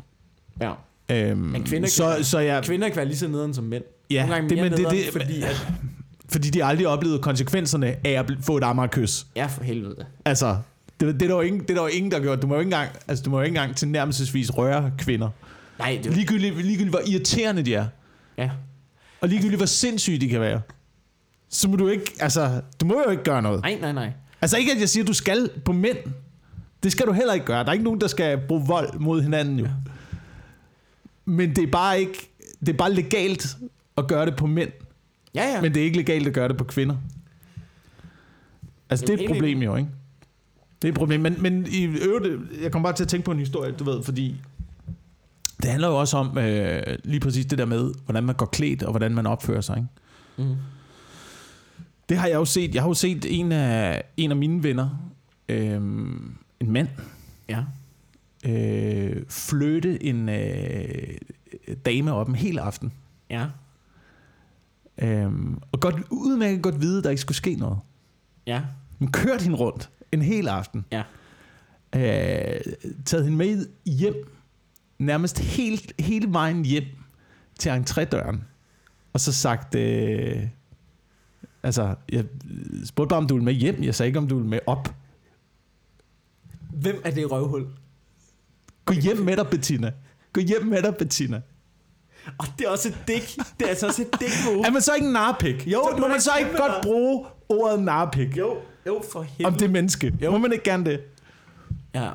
Ja. Øhm, Men kvinder så, kan- så jeg, Kvinder kan være lige så nederen som mænd. Ja, Nogle gange det- mere men det- nederen, det- fordi at... [LAUGHS] fordi de aldrig oplevede konsekvenserne af at få et ammerkys. Ja, for helvede. Altså, det, det, er der jo ingen, det er der jo ingen, der gjort. Du må jo ikke engang, altså, du må jo ikke engang tilnærmelsesvis røre kvinder. Nej, det er Ligegyldigt, ligegyldigt hvor irriterende de er. Ja. Og ligegyldigt hvor sindssyge de kan være. Så må du ikke, altså, du må jo ikke gøre noget. Nej, nej, nej. Altså ikke, at jeg siger, at du skal på mænd. Det skal du heller ikke gøre. Der er ikke nogen, der skal bruge vold mod hinanden jo. Men det er bare ikke, det er bare legalt at gøre det på mænd. Ja, ja. Men det er ikke legalt at gøre det på kvinder. Altså, det er et problem jo, ikke? Det er et problem. Men, men i øvrigt, jeg kom bare til at tænke på en historie, du ved, fordi det handler jo også om øh, lige præcis det der med, hvordan man går klædt, og hvordan man opfører sig, ikke? Mm. Det har jeg jo set. Jeg har jo set en af, en af mine venner, øh, en mand, Ja. Øh, flytte en øh, dame op en hel aften. Ja. Øh, og godt, udmærket godt vide, at der ikke skulle ske noget. Ja. Hun kørte hende rundt en hel aften. Ja. Øh, taget hende med hjem, nærmest helt, hele vejen hjem til entrédøren. Og så sagt, øh, altså, jeg spurgte bare, om du ville med hjem. Jeg sagde ikke, om du ville med op. Hvem er det røvhul? Gå hjem med dig, Bettina. Gå hjem med dig, Bettina. Og det er også et dæk. Det er altså også et dæk move. Er man så ikke en narpik? Jo, så, må man så ikke godt bruge ordet narpik Jo, jo, for helvede. om det menneske? Jo. Må man ikke gerne det? Ja.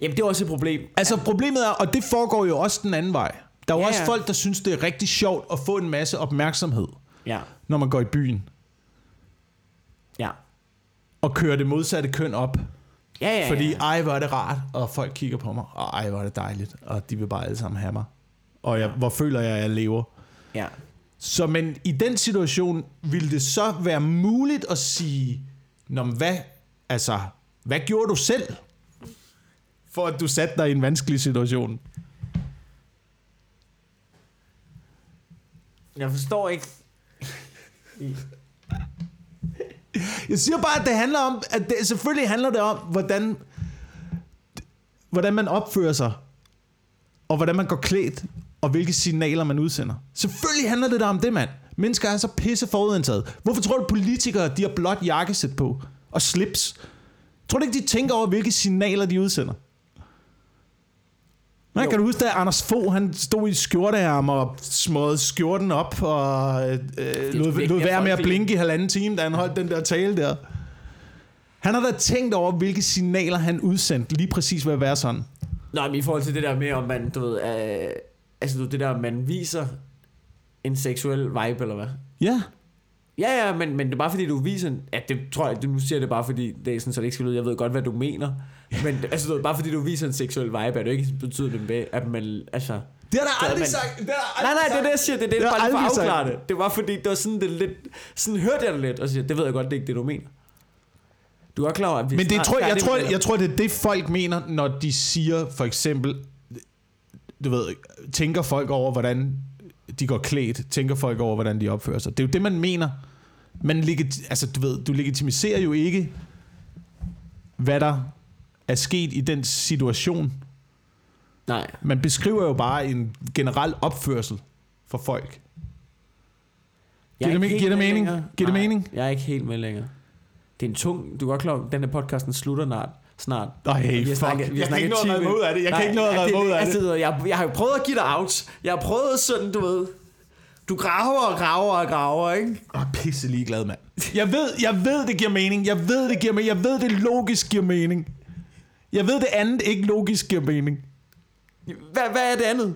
Jamen, det er også et problem. Altså problemet er, og det foregår jo også den anden vej. Der er jo Ja, også ja. folk, der synes, det er rigtig sjovt at få en masse opmærksomhed, Ja. når man går i byen. Ja. Og kører det modsatte køn op. Ja, ja, Fordi ja. ej, hvor er det rart, og folk kigger på mig, og ej, hvor er det dejligt, og de vil bare alle sammen have mig. Og jeg, hvor føler jeg, at jeg lever. ja. Så men i den situation ville det så være muligt at sige, Nå, hvad, altså, hvad gjorde du selv, for at du satte dig i en vanskelig situation? Jeg forstår ikke. Jeg siger bare, at det handler om, at det, selvfølgelig handler det om, hvordan, hvordan man opfører sig, og hvordan man går klædt, og hvilke signaler man udsender. Selvfølgelig handler det der om det, mand. Mennesker er så pisse forudindtaget. Hvorfor tror du, politikere de har blot jakkesæt på og slips? Tror du ikke, de tænker over, hvilke signaler de udsender? Nej, kan du huske, at Anders Fogh, han stod i skjorteærm og småede skjorten op og øh, lod, lod være med at blinke i halvanden time, da han holdt den der tale der. Han har da tænkt over, hvilke signaler han udsendte lige præcis ved at være sådan. Nej, men i forhold til det der med, om man, du ved, øh, altså du, det der, man viser en seksuel vibe, eller hvad? Ja. Ja, ja, men, men det er bare fordi, du viser... Ja, det tror jeg, du siger det bare fordi, det er sådan, så det ikke skal lyde. Jeg ved godt, hvad du mener. Men altså, du, bare fordi du viser en seksuel vibe, er det ikke betyder med, at man... Altså, det har der aldrig man, sagt. Det har nej, nej, det er det, jeg siger. Det er det, det bare for at afklare det. Det var fordi, det var sådan, det lidt... Sådan hørte jeg det lidt, og siger, det ved jeg godt, det er ikke det, du mener. Du er klar over, at vi Men det tror, jeg, jeg, tror, jeg, jeg tror, det er det, folk mener, når de siger, for eksempel, du ved, tænker folk over, hvordan de går klædt, tænker folk over, hvordan de opfører sig. Det er jo det, man mener. Man legit, altså, du ved, du legitimiserer jo ikke, hvad der er sket i den situation. Nej. Man beskriver jo bare en generel opførsel for folk. Giver det, giver det mening? Giver det mening? Jeg er ikke helt med længere. Det er en tung... Du er godt klar den her podcasten slutter snart. snart. Nej, hey, fuck. Snakket, vi jeg kan ikke nå at ud af det. Jeg Nej, kan ikke nå at redde ud af det. Altså, jeg, jeg har jo prøvet at give dig out. Jeg har prøvet sådan, du ved... Du graver og graver og graver, ikke? Jeg er pisse ligeglad, mand. Jeg ved, jeg ved, det giver mening. Jeg ved, det giver mening. Jeg ved, det logisk giver mening. Jeg ved, det andet ikke logisk giver mening. Hvad, hvad er det andet?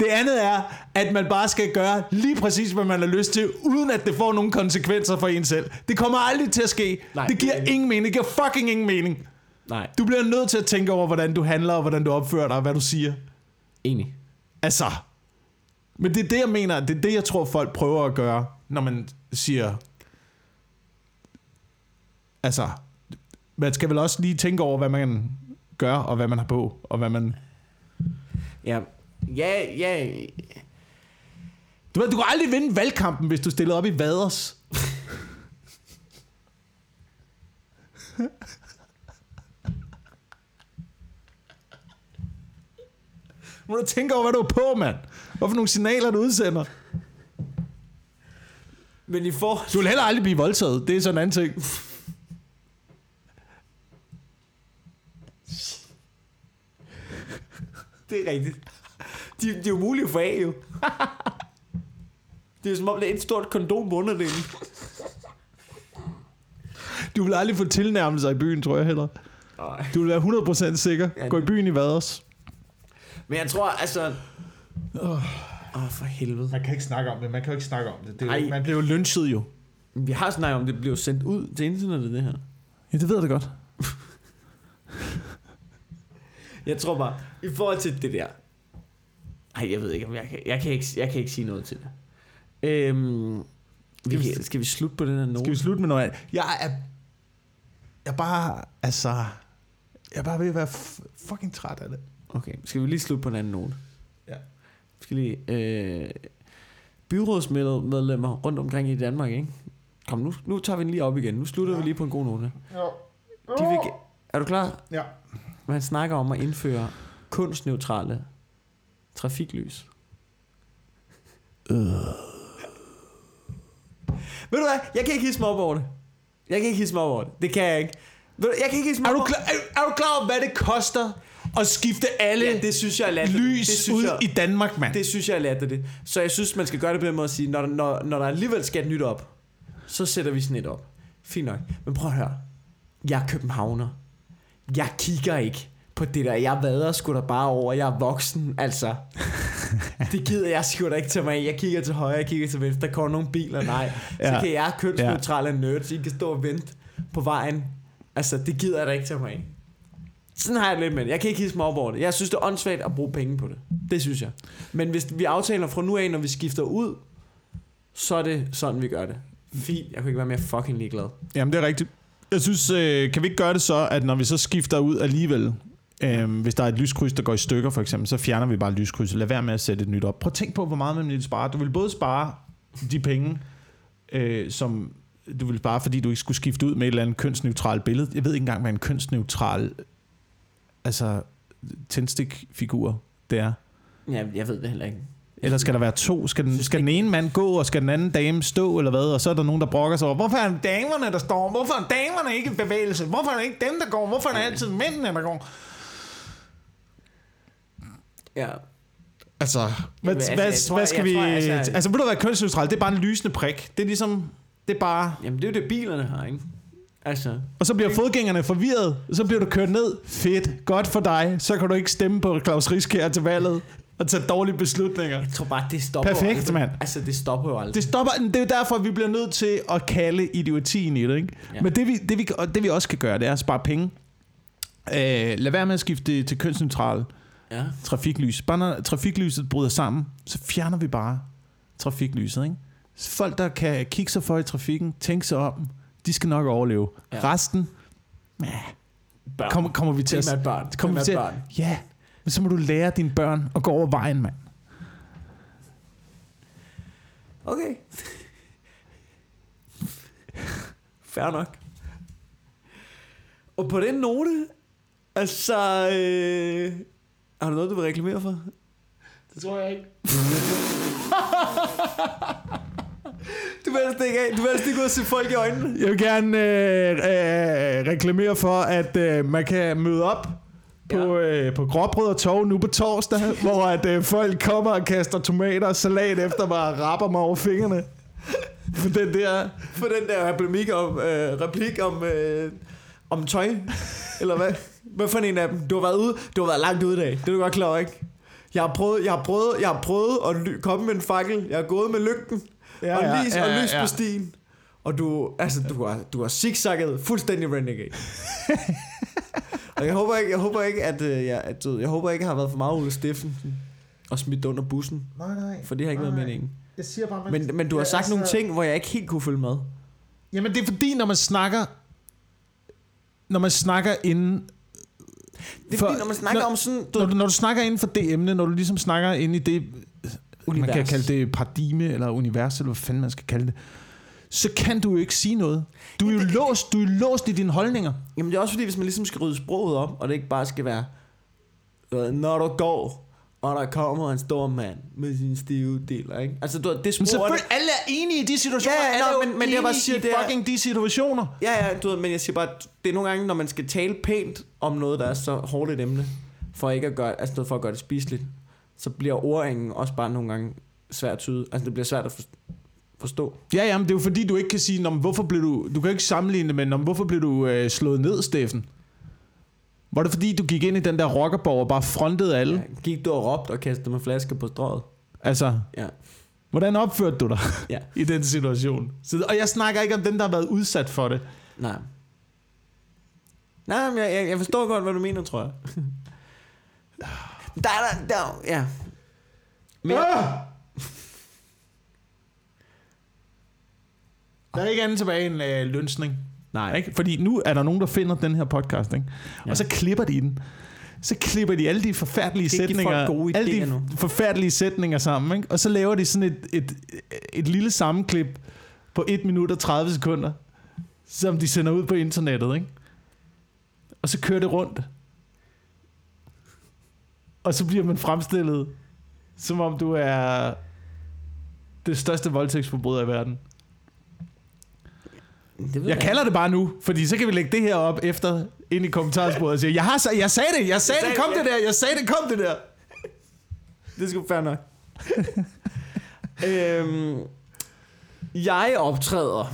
Det andet er, at man bare skal gøre lige præcis, hvad man har lyst til, uden at det får nogle konsekvenser for en selv. Det kommer aldrig til at ske. Nej, det giver det ingen mening. Det giver fucking ingen mening. Nej. Du bliver nødt til at tænke over, hvordan du handler, og hvordan du opfører dig, og hvad du siger. Enig. Altså. Men det er det, jeg mener. Det er det, jeg tror, folk prøver at gøre, når man siger... Altså, man skal vel også lige tænke over, hvad man gør, og hvad man har på, og hvad man... Ja, ja, ja. Du ved, du kan aldrig vinde valgkampen, hvis du stiller op i vaders. Må du tænke over, hvad du er på, mand. Hvorfor nogle signaler, du udsender? Men i for... Du vil heller aldrig blive voldtaget. Det er sådan en anden ting. Det er rigtigt. De, de er jo mulige at få af, jo. Det er som om, det er et stort kondom på underdelen. Du vil aldrig få tilnærmelser i byen, tror jeg heller. Nej. Du vil være 100% sikker. Ja, Gå i byen i Vaders. Men jeg tror, altså... Åh, oh. oh, for helvede. Man kan ikke snakke om det. Man kan jo ikke snakke om det. det er jo, man bliver jo lynchet jo. Vi har snakket om, det bliver sendt ud til internettet, det her. Ja, det ved jeg da godt. Jeg tror bare, i forhold til det der, Nej, jeg ved ikke, om jeg kan, jeg kan, ikke, jeg kan ikke sige noget til det. Øhm, vi, skal, vi, skal vi slutte på den her note? Skal vi slutte med noget andet? Jeg er, jeg er bare, altså, jeg er bare ved at være fucking træt af det. Okay, skal vi lige slutte på en anden note? Ja. Skal lige, øh, byrådsmedlemmer rundt omkring i Danmark, ikke? Kom, nu, nu tager vi den lige op igen. Nu slutter ja. vi lige på en god note. Ja. De vil, er du klar? Ja. Man snakker om at indføre kunstneutrale trafiklys. Øh. Ved du hvad? Jeg kan ikke hisse mig op over det. Jeg kan ikke hisse mig op over det. Det kan jeg ikke. Jeg kan ikke hisse mig er du, klar, er, er du klar over, hvad det koster at skifte alle ja, det synes jeg er lys det synes ud jeg, i Danmark, mand? Det synes jeg er det. Så jeg synes, man skal gøre det på den måde at sige, når, når, når der alligevel skal et nyt op, så sætter vi sådan et op. Fint nok. Men prøv at høre. Jeg er københavner. Jeg kigger ikke på det der. Jeg vader sgu da bare over, jeg er voksen, altså. [LAUGHS] det gider jeg sgu da ikke til mig Jeg kigger til højre, jeg kigger til venstre, der kommer nogle biler, nej. Ja. Så kan jeg kønsneutrale ja. nerds, I kan stå og vente på vejen. Altså, det gider jeg da ikke til mig Sådan har jeg det lidt med det. Jeg kan ikke hisse mig op over det. Jeg synes, det er åndssvagt at bruge penge på det. Det synes jeg. Men hvis vi aftaler fra nu af, når vi skifter ud, så er det sådan, vi gør det. Fint. Jeg kan ikke være mere fucking ligeglad. Jamen, det er rigtigt. Jeg synes, øh, kan vi ikke gøre det så, at når vi så skifter ud alligevel, øh, hvis der er et lyskryds, der går i stykker for eksempel, så fjerner vi bare lyskrydset. Lad være med at sætte et nyt op. Prøv at tænk på, hvor meget man vil spare. Du vil både spare de penge, øh, som du vil spare, fordi du ikke skulle skifte ud med et eller andet kønsneutralt billede. Jeg ved ikke engang, hvad en kønsneutral altså tændstikfigur det er. Ja, jeg ved det heller ikke. Eller skal der være to? Skal den, skal den ene mand gå, og skal den anden dame stå, eller hvad? Og så er der nogen, der brokker sig over, hvorfor er det damerne, der står? Hvorfor er damerne ikke i bevægelse? Hvorfor er det ikke dem, der går? Hvorfor er det altid mændene, der går? Ja. Altså, hvad, altså, hvad, tror- hvad skal jeg tror, vi... altså- altså, ved du hvad, kønsneutral, det er bare en lysende prik. Det er ligesom... Det er bare... Jamen, det er jo det, bilerne har, ikke? Altså, Og så bliver fodgængerne forvirret. Så bliver du kørt ned. Fedt. Godt for dig. Så kan du ikke stemme på Claus Riskær til valget. Og tage dårlige beslutninger. jeg tror bare, det stopper Perfekt, aldrig. mand. Altså, det stopper jo aldrig. Det stopper, det er jo derfor, vi bliver nødt til at kalde idiotien i det. Ikke? Ja. Men det vi, det, vi, og det vi også kan gøre, det er at spare penge. Øh, lad være med at skifte til kønsneutral Ja. trafiklys. Bare når trafiklyset bryder sammen, så fjerner vi bare trafiklyset. Ikke? Folk, der kan kigge sig for i trafikken, tænke sig om, de skal nok overleve. Ja. Resten, ja, Børn. kommer, kommer vi til at... Børn. Kommer vi til børn. ja, men så må du lære dine børn at gå over vejen, mand. Okay. Fair nok. Og på den note, altså... Øh, har du noget, du vil reklamere for? Det tror jeg ikke. Du vil helst ikke, af- du vil helst ikke ud og se folk i øjnene. Jeg vil gerne øh, øh, reklamere for, at øh, man kan møde op på, øh, på Gråbrød og Torv nu på torsdag, [LAUGHS] hvor at øh, folk kommer og kaster tomater og salat efter mig og rapper mig over fingrene. For den der... For den der replik om, øh, replik om, øh, om tøj. Eller hvad? Hvad for en af dem? Du har været ude, du har været langt ude i dag. Det er du godt klar over, ikke? Jeg har prøvet, jeg har prøvet, jeg har prøvet at komme med en fakkel. Jeg har gået med lygten. Ja, og lys, ja, og lys på stien. Og du, altså, du har, du har zigzagget fuldstændig renegade. [LAUGHS] og jeg håber ikke, jeg håber ikke, at, øh, jeg, at jeg håber ikke, at jeg har været for meget Ole Steffensen og smidt under bussen. Nej, nej. For det har ikke været meningen. Jeg siger bare, Men, men du har sagt nogle ting, hvor jeg ikke helt kunne følge med. Jamen det er fordi, når man snakker... Når man snakker inden... Det er For- fordi, når man snakker når- om sådan... Du, Når du, når du snakker inden for det emne, når du ligesom snakker ind i det... Univers. Man kan kalde det paradigme, eller univers, eller hvad fanden man skal kalde det. Så kan du jo ikke sige noget. Du er jo låst, du er låst i dine holdninger. Jamen det er også fordi, hvis man ligesom skal rydde sproget op, og det ikke bare skal være, når du går, og der kommer en stor mand med sin stive deler, ikke? Altså, du, det Men sprog det, selvfølgelig, alle er enige i de situationer. Ja, ja, alle jo men- men det, jeg bare siger, i det er- fucking de situationer. Ja, ja, du ved, men jeg siger bare, det er nogle gange, når man skal tale pænt om noget, der er så hårdt et emne, for ikke at gøre, altså for at gøre det spiseligt, så bliver ordringen også bare nogle gange svært at tyde. Altså det bliver svært at for- forstå. Ja, ja, men det er jo fordi, du ikke kan sige, "Nå, men hvorfor blev du... Du kan ikke sammenligne det med, "Nå, men hvorfor blev du øh, slået ned, Steffen? Var det fordi, du gik ind i den der rockerborg og bare frontede alle? Ja, gik du og råbte og kastede med flasker på strået? Altså, Ja. hvordan opførte du dig Ja. [LAUGHS] i den situation? Så, og jeg snakker ikke om dem, der har været udsat for det. Nej. Nej, men jeg, jeg, jeg forstår godt, hvad du mener, tror jeg. der er der, der, ja. Men, Ah! Der er ikke andet tilbage end øh, lønsning. nej, Ikke? Fordi nu er der nogen, der finder den her podcast, ikke? Ja. og så klipper de den. Så klipper de alle de forfærdelige sætninger, gode alle de nu. forfærdelige sætninger sammen, ikke? og så laver de sådan et, et, et lille sammenklip på 1 minut og 30 sekunder, som de sender ud på internettet, ikke? Og så kører det rundt. Og så bliver man fremstillet, som om du er det største voldtægtsforbryder i verden. Det ved Jeg kalder det bare nu, fordi så kan vi lægge det her op efter ind i kommentarsporet og sige, jeg, har, sa- jeg sagde det, jeg sagde det, kom det der, jeg sagde det, kom det der. Det er sgu fair nok. [LAUGHS] øhm, jeg optræder.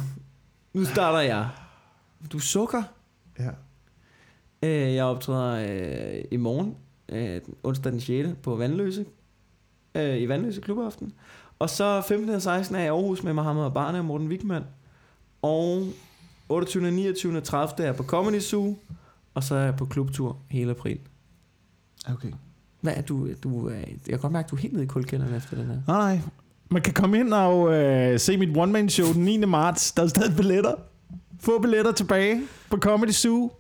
Nu starter jeg. Du sukker. Ja. Øh, jeg optræder øh, i morgen, øh, onsdag den 6. på Vandløse, øh, i Vandløse Klubaften. Og så 15. og 16. er jeg i Aarhus med Mohammed Barne og Morten Wigman. Og 28. 29. og 30. er jeg på Comedy Zoo. Og så er jeg på klubtur hele april. Okay. Hvad er du, du er, jeg kan godt mærke, at du er helt nede i kulkælderen efter den her. Nej, nej. Man kan komme ind og øh, se mit one-man-show den 9. marts. Der er stadig billetter. Få billetter tilbage på Comedy Zoo.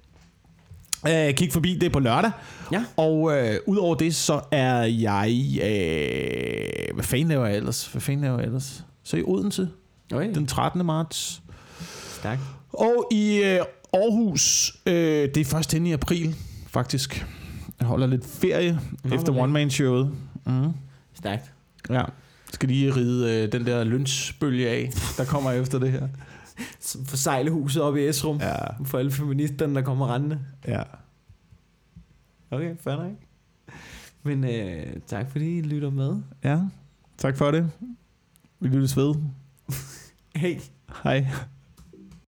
Øh, kig forbi, det er på lørdag. Ja. Og øh, udover det, så er jeg... Øh, hvad fanden laver jeg ellers? Hvad fanden laver jeg ellers? Så i Odense, Okay. den 13. marts. Stærk. Og i øh, Aarhus, øh, det er først hen i april, faktisk. Jeg holder lidt ferie Nå, efter one-man-showet. Mm. Stærkt. Ja. Skal lige ride øh, den der lønsbølge af, der kommer efter det her. Så Forsejle huset op i Esrum. Ja, For alle feministerne, der kommer rendende. ja. Okay, fair nok. Men øh, tak fordi I lytter med. Ja, tak for det. Vi lyttes ved. [LAUGHS] Hey. Hej.